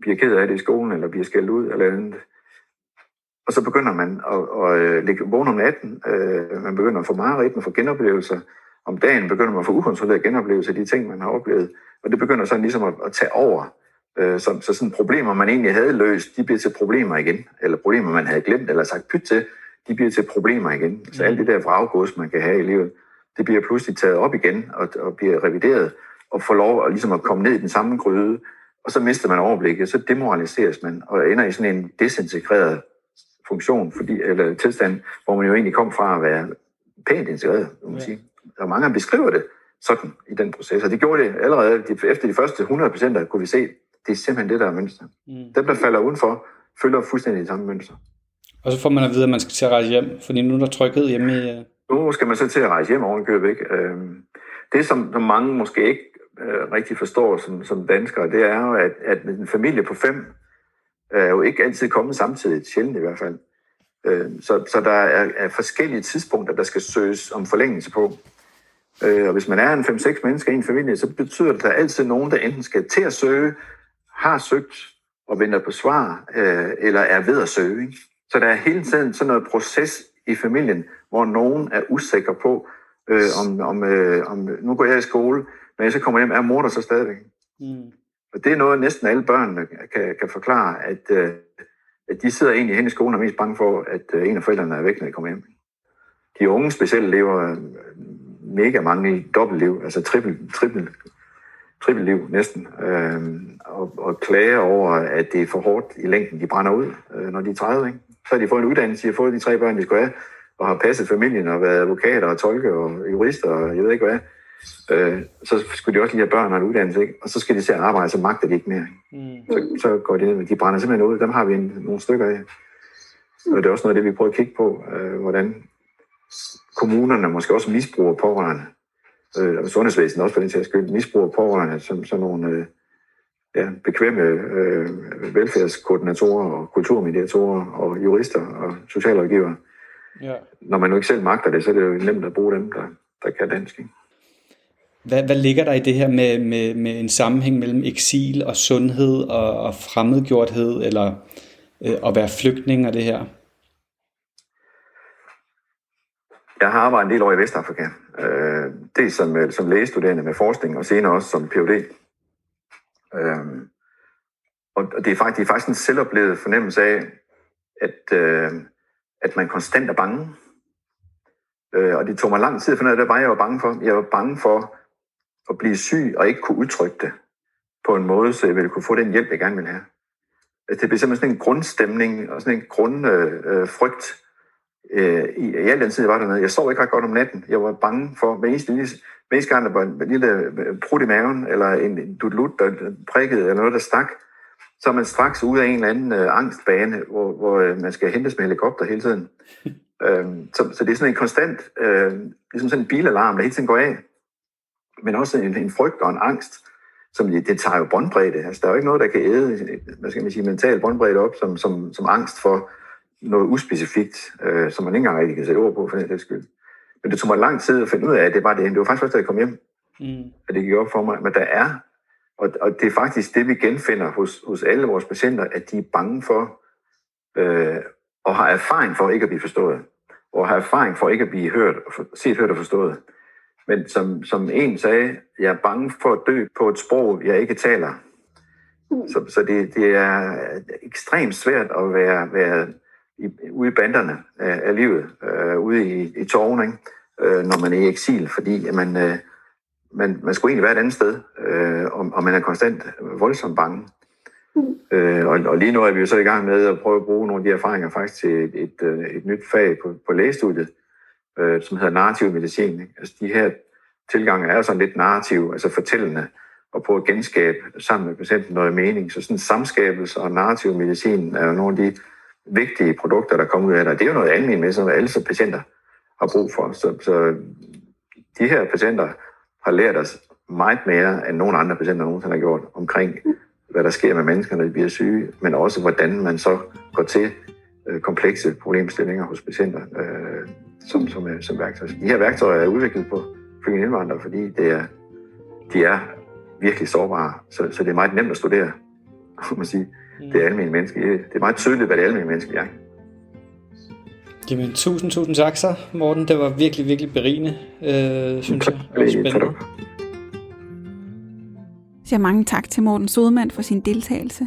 J: bliver ked af det i skolen, eller bliver skældt ud, eller andet. Og så begynder man at, at, at ligge vågen om natten, øh, man begynder at få mareridt, man får genoplevelser, om dagen begynder man at få ukontrolleret genoplevelser af de ting, man har oplevet. Og det begynder sådan ligesom at, at tage over. Øh, så, så sådan problemer, man egentlig havde løst, de bliver til problemer igen. Eller problemer, man havde glemt eller sagt pyt til, de bliver til problemer igen. Så alt det der vraggods, man kan have i livet, det bliver pludselig taget op igen og, og bliver revideret og får lov at, ligesom at komme ned i den samme gryde. Og så mister man overblikket, så demoraliseres man og ender i sådan en desintegreret funktion, fordi, eller tilstand, hvor man jo egentlig kom fra at være pænt integreret, må man ja. sige. Og mange beskriver det sådan i den proces, og det gjorde det allerede efter de første 100 procent, kunne vi se, det er simpelthen det, der er mønster. Mm. Dem, der falder udenfor, følger fuldstændig det samme mønster.
F: Og så får man at vide, at man skal til at rejse hjem, fordi nu er der trykket hjemme i... Øh,
J: nu skal man så til at rejse hjem ovenkøbet, ikke? Øhm, det, som mange måske ikke øh, rigtig forstår som, som danskere, det er jo, at, at en familie på fem er jo ikke altid kommet samtidig, sjældent i hvert fald. Øh, så, så der er, er forskellige tidspunkter, der skal søges om forlængelse på. Øh, og hvis man er en 5-6 mennesker i en familie, så betyder det, at der er altid nogen, der enten skal til at søge, har søgt og venter på svar, øh, eller er ved at søge. Ikke? Så der er hele tiden sådan noget proces i familien, hvor nogen er usikker på, øh, om, om, øh, om nu går jeg i skole, men jeg så kommer hjem, er mor der så stadigvæk? Mm. Og det er noget, næsten alle børn kan, kan forklare, at, øh, at de sidder egentlig hen i skolen og er mest bange for, at øh, en af forældrene er væk, når de kommer hjem. De unge specielt lever øh, mega mange dobbeltliv, altså trippel, trippel, trippelliv næsten, øh, og, og klager over, at det er for hårdt i længden, de brænder ud, øh, når de er 30. Ikke? Så har de fået en uddannelse, de har fået de tre børn, de skulle have, og har passet familien og været advokater og tolke og jurister og jeg ved ikke hvad. Øh, så skulle de også lige have børn og en uddannelse, ikke? og så skal de se at arbejde, så magter de ikke mere. Mm. Så, så går de ned, de brænder simpelthen ud, dem har vi en, nogle stykker af. Og det er også noget af det, vi prøver at kigge på, øh, hvordan kommunerne måske også misbruger pårørende, øh, og sundhedsvæsenet også for den sags skyld, misbruger pårørende som sådan nogle øh, ja, bekvemme øh, velfærdskoordinatorer og kulturmediatorer og jurister og socialrådgivere. Ja. Når man nu ikke selv magter det, så er det jo nemt at bruge dem, der, der kan dansk. Ikke?
F: Hvad, hvad ligger der i det her med, med, med en sammenhæng mellem eksil og sundhed og, og fremmedgjorthed, eller øh, at være flygtning og det her?
J: Jeg har arbejdet en del år i Vestafrika. Øh, det som, øh, som lægestuderende med forskning, og senere også som Ph.D. Øh, og det er, faktisk, det er faktisk en selvoplevet fornemmelse af, at, øh, at man konstant er bange. Øh, og det tog mig lang tid at finde ud af, hvad var jeg var bange for. Jeg var bange for at blive syg og ikke kunne udtrykke det på en måde, så jeg ville kunne få den hjælp, jeg gerne ville have. Altså, det blev simpelthen sådan en grundstemning og sådan en grundfrygt. Øh, øh, I, I al den tid, jeg var dernede. Jeg sov ikke ret godt om natten. Jeg var bange for, hver eneste, lille, hver eneste gang, der var en lille øh, prut i maven, eller en dudlut, der prikkede, eller noget, der stak, så er man straks ude af en eller anden øh, angstbane, hvor, hvor øh, man skal hentes med helikopter hele tiden. øhm, så, så det er sådan en konstant, øh, ligesom sådan en bilalarm, der hele tiden går af men også en, en frygt og en angst, som det, det tager jo båndbredde. Altså, der er jo ikke noget, der kan æde, hvad skal man sige, mental båndbredde op, som, som, som angst for noget uspecifikt, øh, som man ikke engang rigtig kan sætte ord på, for den skyld. Men det tog mig lang tid at finde ud af, at det var det. Det var faktisk først, da jeg kom hjem, mm. at det gik op for mig. Men der er, og, og det er faktisk det, vi genfinder hos, hos alle vores patienter, at de er bange for, øh, og har erfaring for ikke at blive forstået, og har erfaring for ikke at blive hørt, set, hørt og forstået. Men som, som en sagde, jeg er bange for at dø på et sprog, jeg ikke taler. Mm. Så, så det, det er ekstremt svært at være, være i, ude i banderne af, af livet, øh, ude i, i tårne, ikke? Øh, når man er i eksil, fordi man, øh, man, man skulle egentlig være et andet sted, øh, og, og man er konstant voldsomt bange. Mm. Øh, og, og lige nu er vi jo så i gang med at prøve at bruge nogle af de erfaringer faktisk til et, et, et, et nyt fag på, på lægestudiet, øh, som hedder narrativ medicin. Ikke? Altså de her tilgange er jo sådan lidt narrativ, altså fortællende, og prøve at genskabe sammen med patienten noget mening. Så sådan samskabelse og narrativ medicin er jo nogle af de vigtige produkter, der kommer ud af det. Det er jo noget almindeligt med, som alle så patienter har brug for. Så, så de her patienter har lært os meget mere, end nogen andre patienter nogensinde har gjort, omkring hvad der sker med mennesker, når de bliver syge, men også hvordan man så går til øh, komplekse problemstillinger hos patienter øh, som, som, øh, som værktøj. De her værktøjer er udviklet på flygtninge indvandrere, fordi det er, de er virkelig sårbare, så, så det er meget nemt at studere, kan man sige. Det er almindelige menneske. Det er meget tydeligt, hvad det almindelige menneske er.
F: Jamen, tusind, tusind tak så, Morten. Det var virkelig, virkelig berigende, øh, synes jeg. Og spændende.
A: Jeg siger mange tak til Morten Sodemann for sin deltagelse.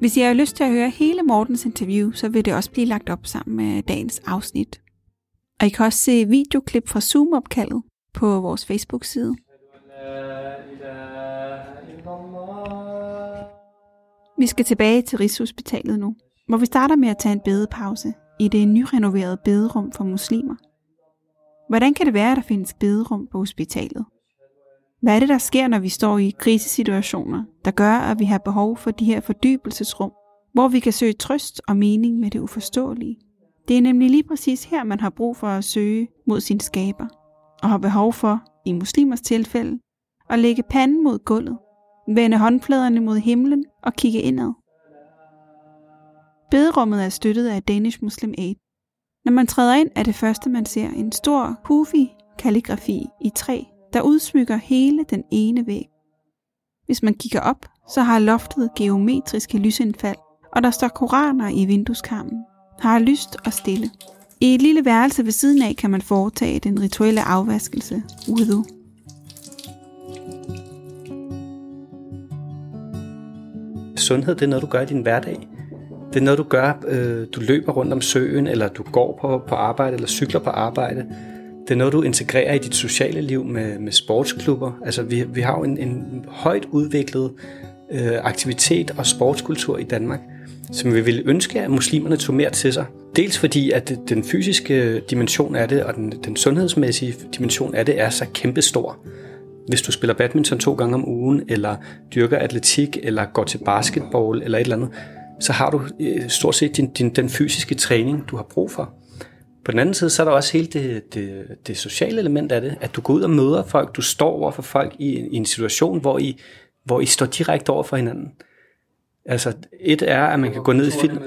A: Hvis I har lyst til at høre hele Mortens interview, så vil det også blive lagt op sammen med dagens afsnit. Og I kan også se videoklip fra Zoom-opkaldet på vores Facebook-side. Vi skal tilbage til Rigshospitalet nu, hvor vi starter med at tage en bedepause i det nyrenoverede bederum for muslimer. Hvordan kan det være, at der findes bederum på hospitalet? Hvad er det, der sker, når vi står i krisesituationer, der gør, at vi har behov for de her fordybelsesrum, hvor vi kan søge trøst og mening med det uforståelige? Det er nemlig lige præcis her, man har brug for at søge mod sin skaber, og har behov for, i muslimers tilfælde, at lægge panden mod gulvet, vende håndfladerne mod himlen og kigge indad. Bederummet er støttet af Danish Muslim Aid. Når man træder ind, er det første, man ser en stor kufi-kalligrafi i træ der udsmykker hele den ene væg. Hvis man kigger op, så har loftet geometriske lysindfald, og der står koraner i vindueskarmen. Har lyst og stille. I et lille værelse ved siden af kan man foretage den rituelle afvaskelse, Udo.
F: Sundhed, det er noget, du gør i din hverdag. Det er noget, du gør, øh, du løber rundt om søen, eller du går på, på arbejde, eller cykler på arbejde. Det er noget, du integrerer i dit sociale liv med, med sportsklubber. Altså, vi, vi har jo en, en højt udviklet øh, aktivitet og sportskultur i Danmark, som vi ville ønske, at muslimerne tog mere til sig. Dels fordi, at den fysiske dimension af det, og den, den sundhedsmæssige dimension af det, er så kæmpestor. Hvis du spiller badminton to gange om ugen, eller dyrker atletik, eller går til basketball, eller et eller andet, så har du øh, stort set din, din, den fysiske træning, du har brug for. På den anden side, så er der også hele det, det, det sociale element af det, at du går ud og møder folk, du står over for folk i, i en situation, hvor I, hvor I står direkte over for hinanden. Altså, et er, at man kan gå ned i film.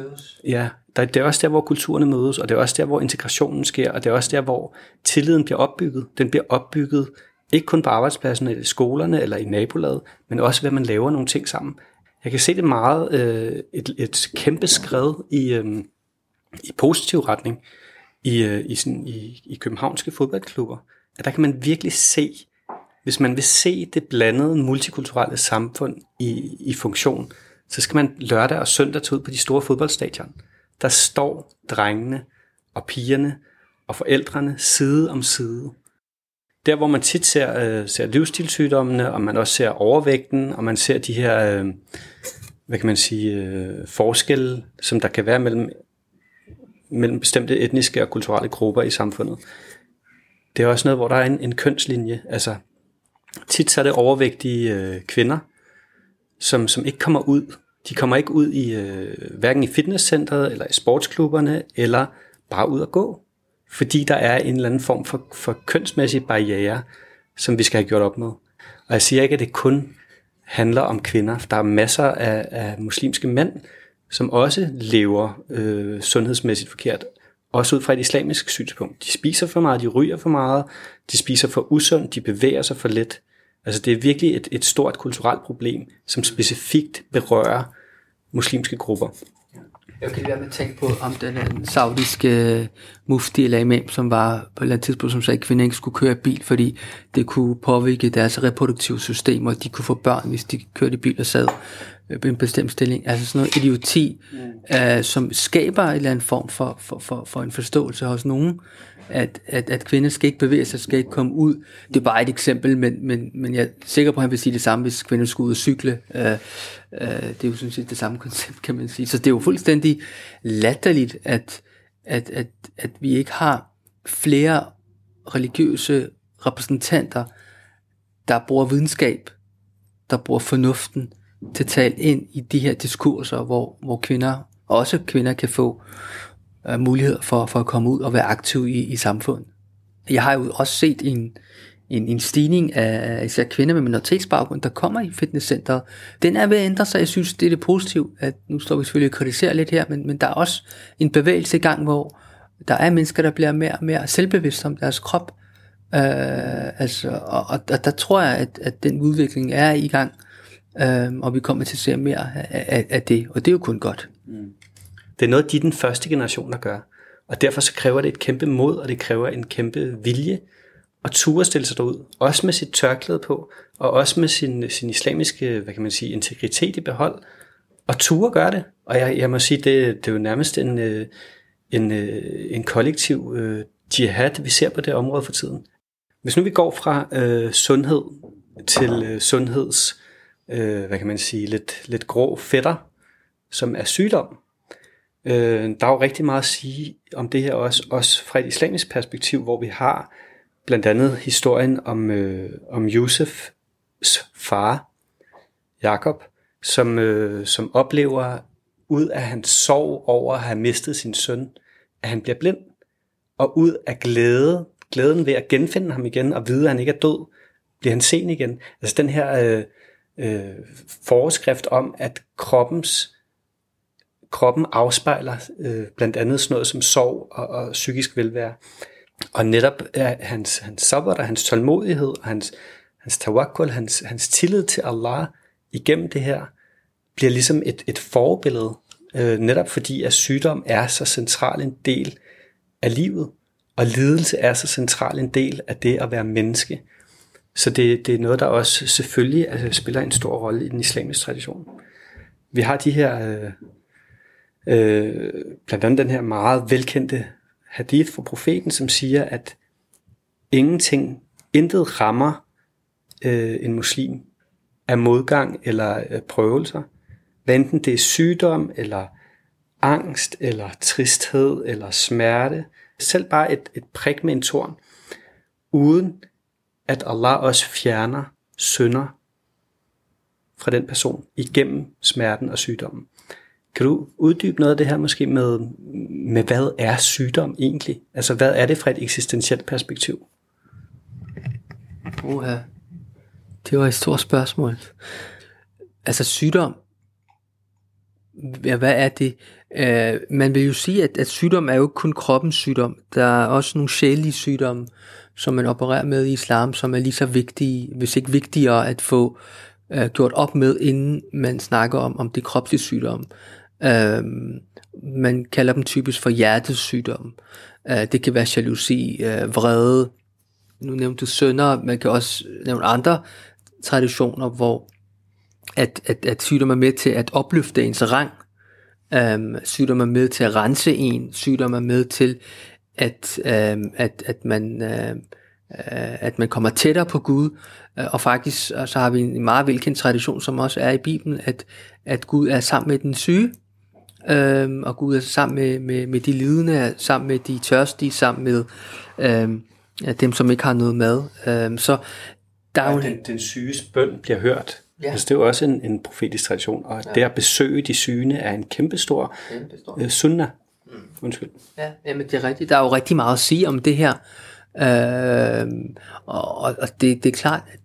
F: Ja, der, det er også der, hvor kulturerne mødes, og det er også der, hvor integrationen sker, og det er også der, hvor tilliden bliver opbygget. Den bliver opbygget ikke kun på arbejdspladsen, eller i skolerne, eller i nabolaget, men også ved, at man laver nogle ting sammen. Jeg kan se det meget, øh, et, et kæmpe skred i, øh, i positiv retning i, øh, i, sådan, i, i københavnske fodboldklubber, at der kan man virkelig se, hvis man vil se det blandede multikulturelle samfund i, i funktion, så skal man lørdag og søndag tage ud på de store fodboldstadion. Der står drengene og pigerne og forældrene side om side. Der, hvor man tit ser, øh, ser livsstilssygdommene, og man også ser overvægten, og man ser de her, øh, hvad kan man sige, øh, forskelle, som der kan være mellem mellem bestemte etniske og kulturelle grupper i samfundet. Det er også noget, hvor der er en, en kønslinje. Altså, tit så er det overvægtige øh, kvinder, som, som ikke kommer ud. De kommer ikke ud i øh, hverken i fitnesscenteret eller i sportsklubberne, eller bare ud at gå. Fordi der er en eller anden form for, for kønsmæssige barriere, som vi skal have gjort op med. Og jeg siger ikke, at det kun handler om kvinder. Der er masser af, af muslimske mænd, som også lever øh, sundhedsmæssigt forkert. Også ud fra et islamisk synspunkt. De spiser for meget, de ryger for meget, de spiser for usundt, de bevæger sig for lidt. Altså det er virkelig et, et stort kulturelt problem, som specifikt berører muslimske grupper.
C: Jeg kan være med at tænke på, om den øh, saudiske uh, mufti eller imam, som var på et eller andet tidspunkt, som sagde, at kvinder ikke skulle køre bil, fordi det kunne påvirke deres reproduktive system, og de kunne få børn, hvis de kørte bil og sad øh, i en bestemt stilling. Altså sådan noget idioti, mm. uh, som skaber en eller anden form for, for, for, for en forståelse hos nogen, at, at, at kvinder skal ikke bevæge sig, skal ikke komme ud. Det er bare et eksempel, men, men, men jeg er sikker på, at han vil sige det samme, hvis kvinder skulle ud og cykle. Uh, uh, det er jo sådan set det samme koncept, kan man sige. Så det er jo fuldstændig latterligt, at, at, at, at vi ikke har flere religiøse repræsentanter, der bruger videnskab, der bruger fornuften til at tale ind i de her diskurser, hvor, hvor kvinder, også kvinder kan få Øh, mulighed for, for at komme ud og være aktiv i, i samfundet. Jeg har jo også set en, en, en stigning af især kvinder med minoritetsbaggrund, der kommer i fitnesscenteret. Den er ved at ændre sig. Jeg synes, det er det positivt, at nu står vi selvfølgelig og kritiserer lidt her, men, men der er også en bevægelse i gang, hvor der er mennesker, der bliver mere og mere selvbevidste om deres krop. Øh, altså, og, og, og der tror jeg, at, at den udvikling er i gang, øh, og vi kommer til at se mere af, af, af det, og det er jo kun godt. Mm.
F: Det er noget, de den første generation, der gør. Og derfor så kræver det et kæmpe mod, og det kræver en kæmpe vilje at ture stille sig derud. Også med sit tørklæde på, og også med sin, sin islamiske, hvad kan man sige, integritet i behold. Og ture gør det. Og jeg, jeg må sige, det, det er jo nærmest en, øh, en, øh, en kollektiv øh, jihad, vi ser på det område for tiden. Hvis nu vi går fra øh, sundhed til øh, sundheds, øh, hvad kan man sige, lidt, lidt grå fætter, som er sygdom, Øh, der er jo rigtig meget at sige om det her også, også fra et islamisk perspektiv, hvor vi har blandt andet historien om, øh, om Josefs far, Jakob, som, øh, som oplever ud af hans sorg over at have mistet sin søn, at han bliver blind, og ud af glæde, glæden ved at genfinde ham igen og vide, at han ikke er død, bliver han sen igen. Altså den her øh, øh, forskrift om, at kroppens kroppen afspejler øh, blandt andet sådan noget som sorg og, og psykisk velvære. Og netop er hans, hans sabbat og hans tålmodighed og hans, hans tawakkul, hans, hans tillid til Allah igennem det her, bliver ligesom et, et forbillede, øh, netop fordi at sygdom er så central en del af livet, og lidelse er så central en del af det at være menneske. Så det, det er noget, der også selvfølgelig altså, spiller en stor rolle i den islamiske tradition. Vi har de her øh, Øh, blandt andet den her meget velkendte hadith fra profeten, som siger, at ingenting, intet rammer øh, en muslim af modgang eller øh, prøvelser. Hvad enten det er sygdom, eller angst, eller tristhed, eller smerte. Selv bare et, et prik med en torn. Uden at Allah også fjerner synder fra den person igennem smerten og sygdommen. Kan du uddybe noget af det her måske med, med hvad er sygdom egentlig? Altså hvad er det fra et eksistentielt perspektiv?
C: Uha. Det var et stort spørgsmål. Altså sygdom, ja, hvad er det? Uh, man vil jo sige, at, at sygdom er jo ikke kun kroppens sygdom. Der er også nogle sjælelige sygdomme, som man opererer med i islam, som er lige så vigtige, hvis ikke vigtigere at få uh, gjort op med, inden man snakker om, om det kropslige sygdom. Øh, man kalder dem typisk for hjertesygdom. Øh, det kan være jalousi, øh, vrede. Nu nævnte du sønder, man kan også nævne andre traditioner, hvor at, at, at sygdomme er med til at opløfte ens rang. Øhm, sygdomme er med til at rense en. sygdomme er med til, at, øhm, at, at, man, øhm, øh, at man kommer tættere på Gud. Øh, og faktisk så har vi en meget velkendt tradition, som også er i Bibelen, at, at Gud er sammen med den syge. Øhm, og Gud er sammen med, med, med de lidende, sammen med de tørstige, sammen med øhm, dem, som ikke har noget mad. Øhm, så
F: der er jo den, den syges bøn bliver hørt. Ja. Altså, det er jo også en, en profetisk tradition, og ja. det at besøge de syge er en kæmpestor, kæmpestor. Øh, sunna. Mm. Undskyld.
C: Ja, jamen det er rigtigt. Der er jo rigtig meget at sige om det her. Øhm, og, og det, det er klart, at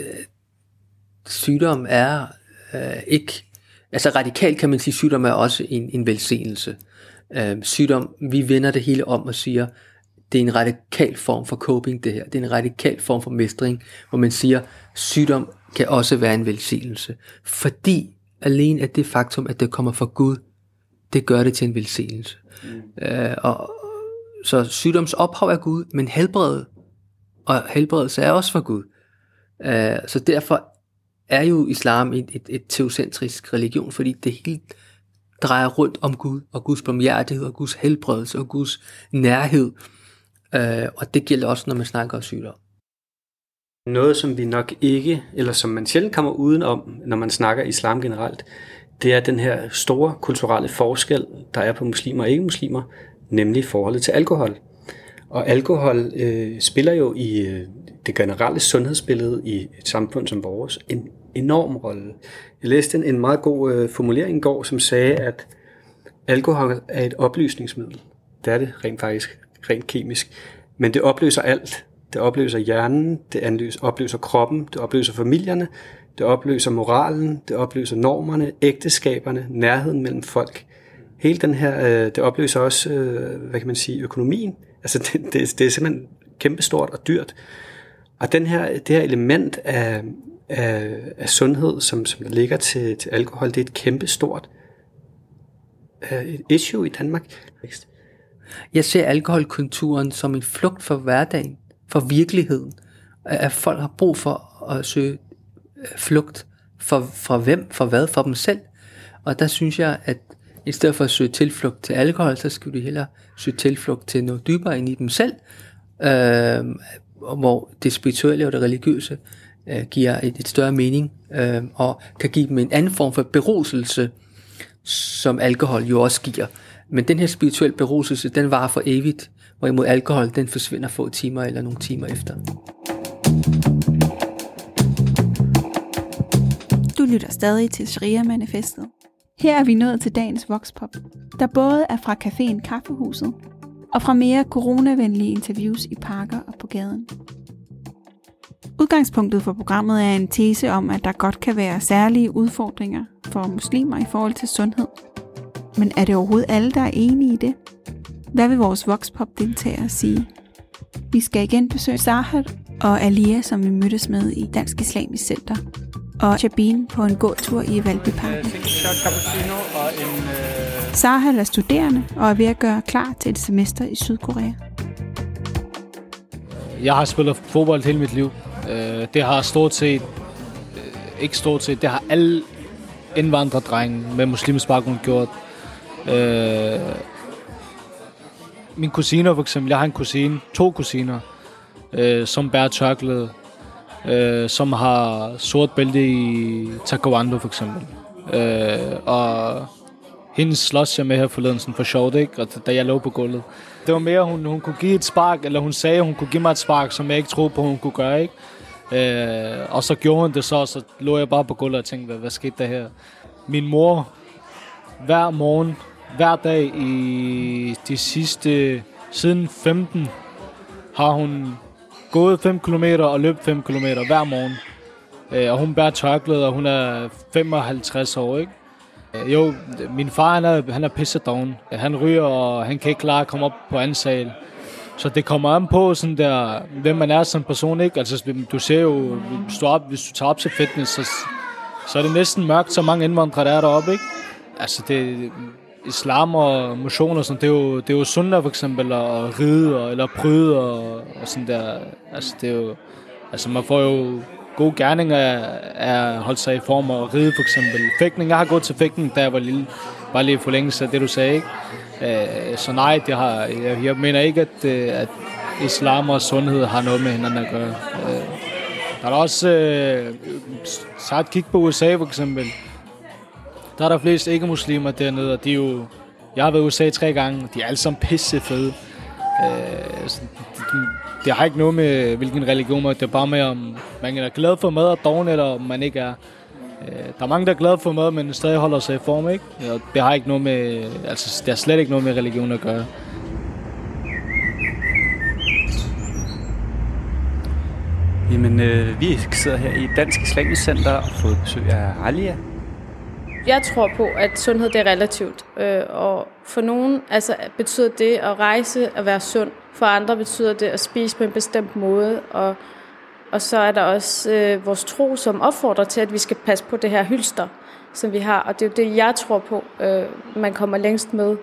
C: øh, sygdom er øh, ikke Altså radikalt kan man sige, at sygdom er også en, en velsignelse. Øh, sygdom, vi vender det hele om og siger, det er en radikal form for coping det her. Det er en radikal form for mestring, hvor man siger, sygdom kan også være en velsignelse. Fordi alene at det faktum, at det kommer fra Gud, det gør det til en velsignelse. Mm. Øh, og, så sygdoms ophav er Gud, men helbred og helbredelse er også fra Gud. Øh, så derfor er jo islam et, et, et teocentrisk religion, fordi det hele drejer rundt om Gud, og Guds barmhjertighed, og Guds helbredelse, og Guds nærhed. Øh, og det gælder også, når man snakker om sygdom.
F: Noget, som vi nok ikke, eller som man sjældent kommer udenom, når man snakker islam generelt, det er den her store kulturelle forskel, der er på muslimer og ikke-muslimer, nemlig forholdet til alkohol. Og alkohol øh, spiller jo i øh, det generelle sundhedsbillede i et samfund som vores en enorm rolle. Jeg læste en, en meget god øh, formulering i går, som sagde, at alkohol er et oplysningsmiddel. Det er det rent faktisk, rent kemisk. Men det opløser alt. det opløser hjernen, det opløser kroppen, det opløser familierne, det opløser moralen, det opløser normerne, ægteskaberne, nærheden mellem folk. Hele den her, øh, det opløser også, øh, hvad kan man sige, økonomien. Altså det, det, det er simpelthen kæmpestort og dyrt. Og den her, det her element af, af, af sundhed, som, som der ligger til, til alkohol, det er et kæmpestort øh, et issue i Danmark.
C: Jeg ser alkoholkulturen som en flugt for hverdagen, for virkeligheden. At folk har brug for at søge øh, flugt for, for hvem, for hvad, for dem selv. Og der synes jeg, at i stedet for at søge tilflugt til alkohol, så skal de hellere søge tilflugt til noget dybere ind i dem selv, øh, hvor det spirituelle og det religiøse øh, giver et, et større mening, øh, og kan give dem en anden form for beruselse, som alkohol jo også giver. Men den her spirituelle beruselse, den varer for evigt, hvorimod alkohol, den forsvinder få timer eller nogle timer efter.
A: Du lytter stadig til Sharia-manifestet. Her er vi nået til dagens Voxpop, der både er fra caféen Kaffehuset og fra mere coronavenlige interviews i parker og på gaden. Udgangspunktet for programmet er en tese om, at der godt kan være særlige udfordringer for muslimer i forhold til sundhed. Men er det overhovedet alle, der er enige i det? Hvad vil vores Voxpop-deltagere sige? Vi skal igen besøge Sahar og Alia, som vi mødtes med i Dansk Islamisk Center, og Jabin på en gåtur i Valbyparken. Sahar er studerende og er ved at gøre klar til et semester i Sydkorea.
K: Jeg har spillet fodbold hele mit liv. Øh, det har stort set, øh, ikke stort set, det har alle indvandrerdrenge med muslimsk baggrund gjort. Øh, min kusiner for eksempel, jeg har en kusine, to kusiner, øh, som bærer tørklæde, øh, som har sort bælte i taekwondo for eksempel. Øh, og hende slås jeg med her forleden sådan for sjovt, ikke? Og da jeg lå på gulvet. Det var mere, hun, hun kunne give et spark, eller hun sagde, hun kunne give mig et spark, som jeg ikke troede på, hun kunne gøre, ikke? Øh, og så gjorde hun det så, og så lå jeg bare på gulvet og tænkte, hvad, hvad skete der her? Min mor, hver morgen, hver dag i de sidste, siden 15, har hun gået 5 km og løbet 5 km hver morgen. Øh, og hun bærer tørklæde, og hun er 55 år, ikke? Øh, jo, min far han er, han er pissedoven. Han ryger, og han kan ikke klare at komme op på anden sal. Så det kommer an på, sådan der, hvem man er som person. Ikke? Altså, du ser jo, hvis du, op, hvis du tager op til fitness, så, så er det næsten mørkt, så mange indvandrere der er deroppe. Ikke? Altså, det, islam og motion og sådan, det er jo, det er jo sundt for eksempel at ride og, eller bryde og, og sådan der. Altså, det er jo, altså, man får jo gode gerninger er at holde sig i form og ride for eksempel. Fægtning, jeg har gået til fægtning, da jeg var lille. Bare lige forlængelse af det, du sagde, ikke? Øh, så nej, det har, jeg, jeg mener ikke, at, øh, at islam og sundhed har noget med hinanden at gøre. Øh, der er også, øh, sat kig på USA for eksempel. Der er der flest ikke-muslimer dernede, og de er jo, jeg har været i USA tre gange, de er alle sammen pisse fede. Øh, så de, det har ikke noget med, hvilken religion man det er bare med, om man er glad for mad og doven, eller om man ikke er. Øh, der er mange, der er glade for mad, men stadig holder sig i form, ikke? Og det har ikke noget med, altså, det har slet ikke noget med religion at gøre.
F: Jamen, øh, vi sidder her i Dansk Islamisk Center og fået besøg af Alia.
L: Jeg tror på, at sundhed det er relativt. Øh, og for nogen altså, betyder det at rejse at være sund. For andre betyder det at spise på en bestemt måde. Og og så er der også øh, vores tro, som opfordrer til, at vi skal passe på det her hylster, som vi har. Og det er jo det, jeg tror på, øh, man kommer længst med.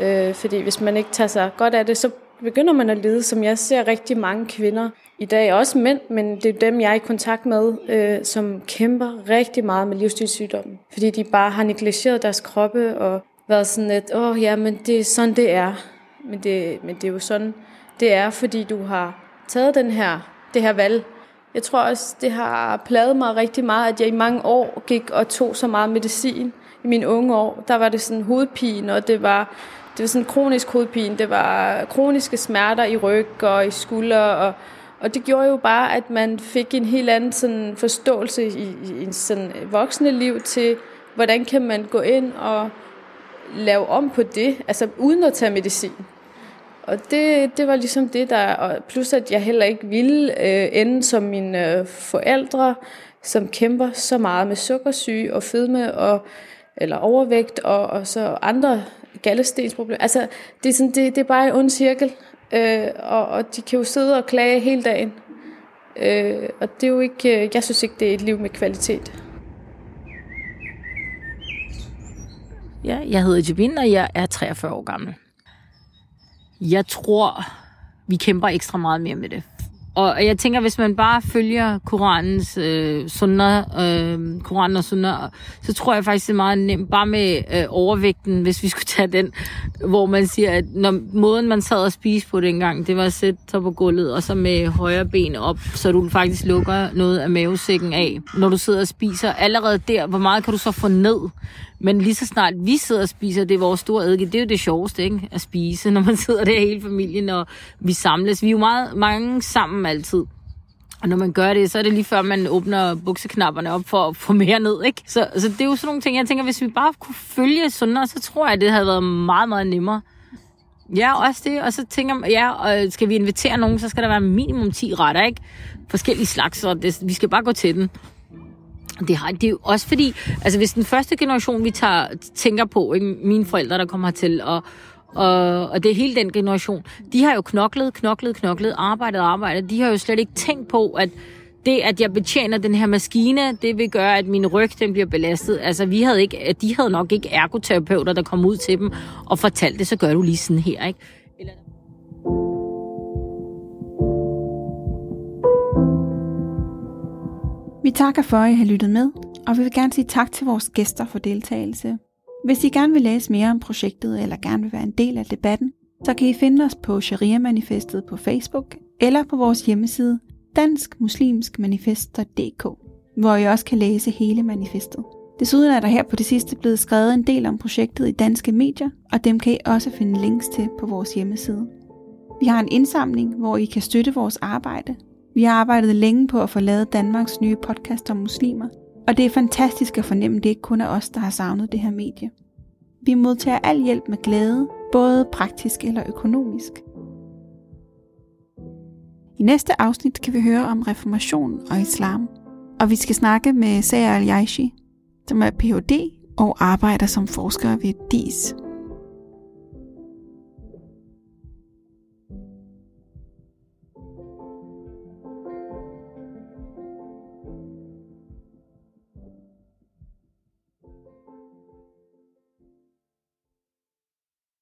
L: Øh, fordi hvis man ikke tager sig godt af det, så begynder man at lide, som jeg ser rigtig mange kvinder i dag, også mænd, men det er dem, jeg er i kontakt med, øh, som kæmper rigtig meget med livsstilssygdommen. Fordi de bare har negligeret deres kroppe og været sådan lidt, åh oh, ja, men det er sådan, det er. Men det, men det er jo sådan, det er, fordi du har taget den her det her valg. Jeg tror også, det har pladet mig rigtig meget, at jeg i mange år gik og tog så meget medicin. I mine unge år, der var det sådan hovedpine, og det var, det var sådan kronisk hovedpine. Det var kroniske smerter i ryg og i skuldre, og, og det gjorde jo bare, at man fik en helt anden sådan forståelse i, i en sådan voksne liv til, hvordan kan man gå ind og lave om på det, altså uden at tage medicin og det, det var ligesom det, der... Og plus at jeg heller ikke ville øh, ende som mine øh, forældre, som kæmper så meget med sukkersyge og fedme og eller overvægt og, og så andre gallestensproblemer. Altså, det er, sådan, det, det er bare en ond cirkel, øh, og, og de kan jo sidde og klage hele dagen. Øh, og det er jo ikke, øh, jeg synes ikke, det er et liv med kvalitet.
E: Ja, jeg hedder Jabin, og jeg er 43 år gammel. Jeg tror, vi kæmper ekstra meget mere med det. Og jeg tænker, hvis man bare følger Koranens øh, sunder, øh, Koran og sunder, så tror jeg faktisk, det er meget nemt. Bare med øh, overvægten, hvis vi skulle tage den, hvor man siger, at når måden, man sad og spiste på dengang, det var at sætte sig på gulvet, og så med højre ben op, så du faktisk lukker noget af mavesækken af, når du sidder og spiser. Allerede der, hvor meget kan du så få ned? Men lige så snart vi sidder og spiser, det er vores store eddike, det er jo det sjoveste, ikke? At spise, når man sidder der hele familien, og vi samles. Vi er jo meget mange sammen altid. Og når man gør det, så er det lige før, man åbner bukseknapperne op for at få mere ned, ikke? Så, så det er jo sådan nogle ting, jeg tænker, hvis vi bare kunne følge sundere, så tror jeg, det havde været meget, meget nemmere. Ja, også det. Og så tænker man, ja, og skal vi invitere nogen, så skal der være minimum 10 retter, ikke? Forskellige slags, og det, vi skal bare gå til den. Det, har, det er jo også fordi, altså hvis den første generation, vi tager, tænker på, ikke? mine forældre, der kommer hertil, og, og, og det er hele den generation, de har jo knoklet, knoklet, knoklet, arbejdet, arbejdet. De har jo slet ikke tænkt på, at det, at jeg betjener den her maskine, det vil gøre, at min ryg den bliver belastet. Altså, vi havde ikke, de havde nok ikke ergoterapeuter, der kom ud til dem og fortalte det, så gør du lige sådan her, ikke?
A: Vi takker for, at I har lyttet med, og vi vil gerne sige tak til vores gæster for deltagelse. Hvis I gerne vil læse mere om projektet, eller gerne vil være en del af debatten, så kan I finde os på Sharia-manifestet på Facebook, eller på vores hjemmeside danskmuslimskmanifest.dk, hvor I også kan læse hele manifestet. Desuden er der her på det sidste blevet skrevet en del om projektet i danske medier, og dem kan I også finde links til på vores hjemmeside. Vi har en indsamling, hvor I kan støtte vores arbejde, vi har arbejdet længe på at få lavet Danmarks nye podcast om muslimer, og det er fantastisk at fornemme, at det ikke kun er os, der har savnet det her medie. Vi modtager al hjælp med glæde, både praktisk eller økonomisk. I næste afsnit kan vi høre om reformation og islam, og vi skal snakke med Sager al som er Ph.D. og arbejder som forsker ved DIS.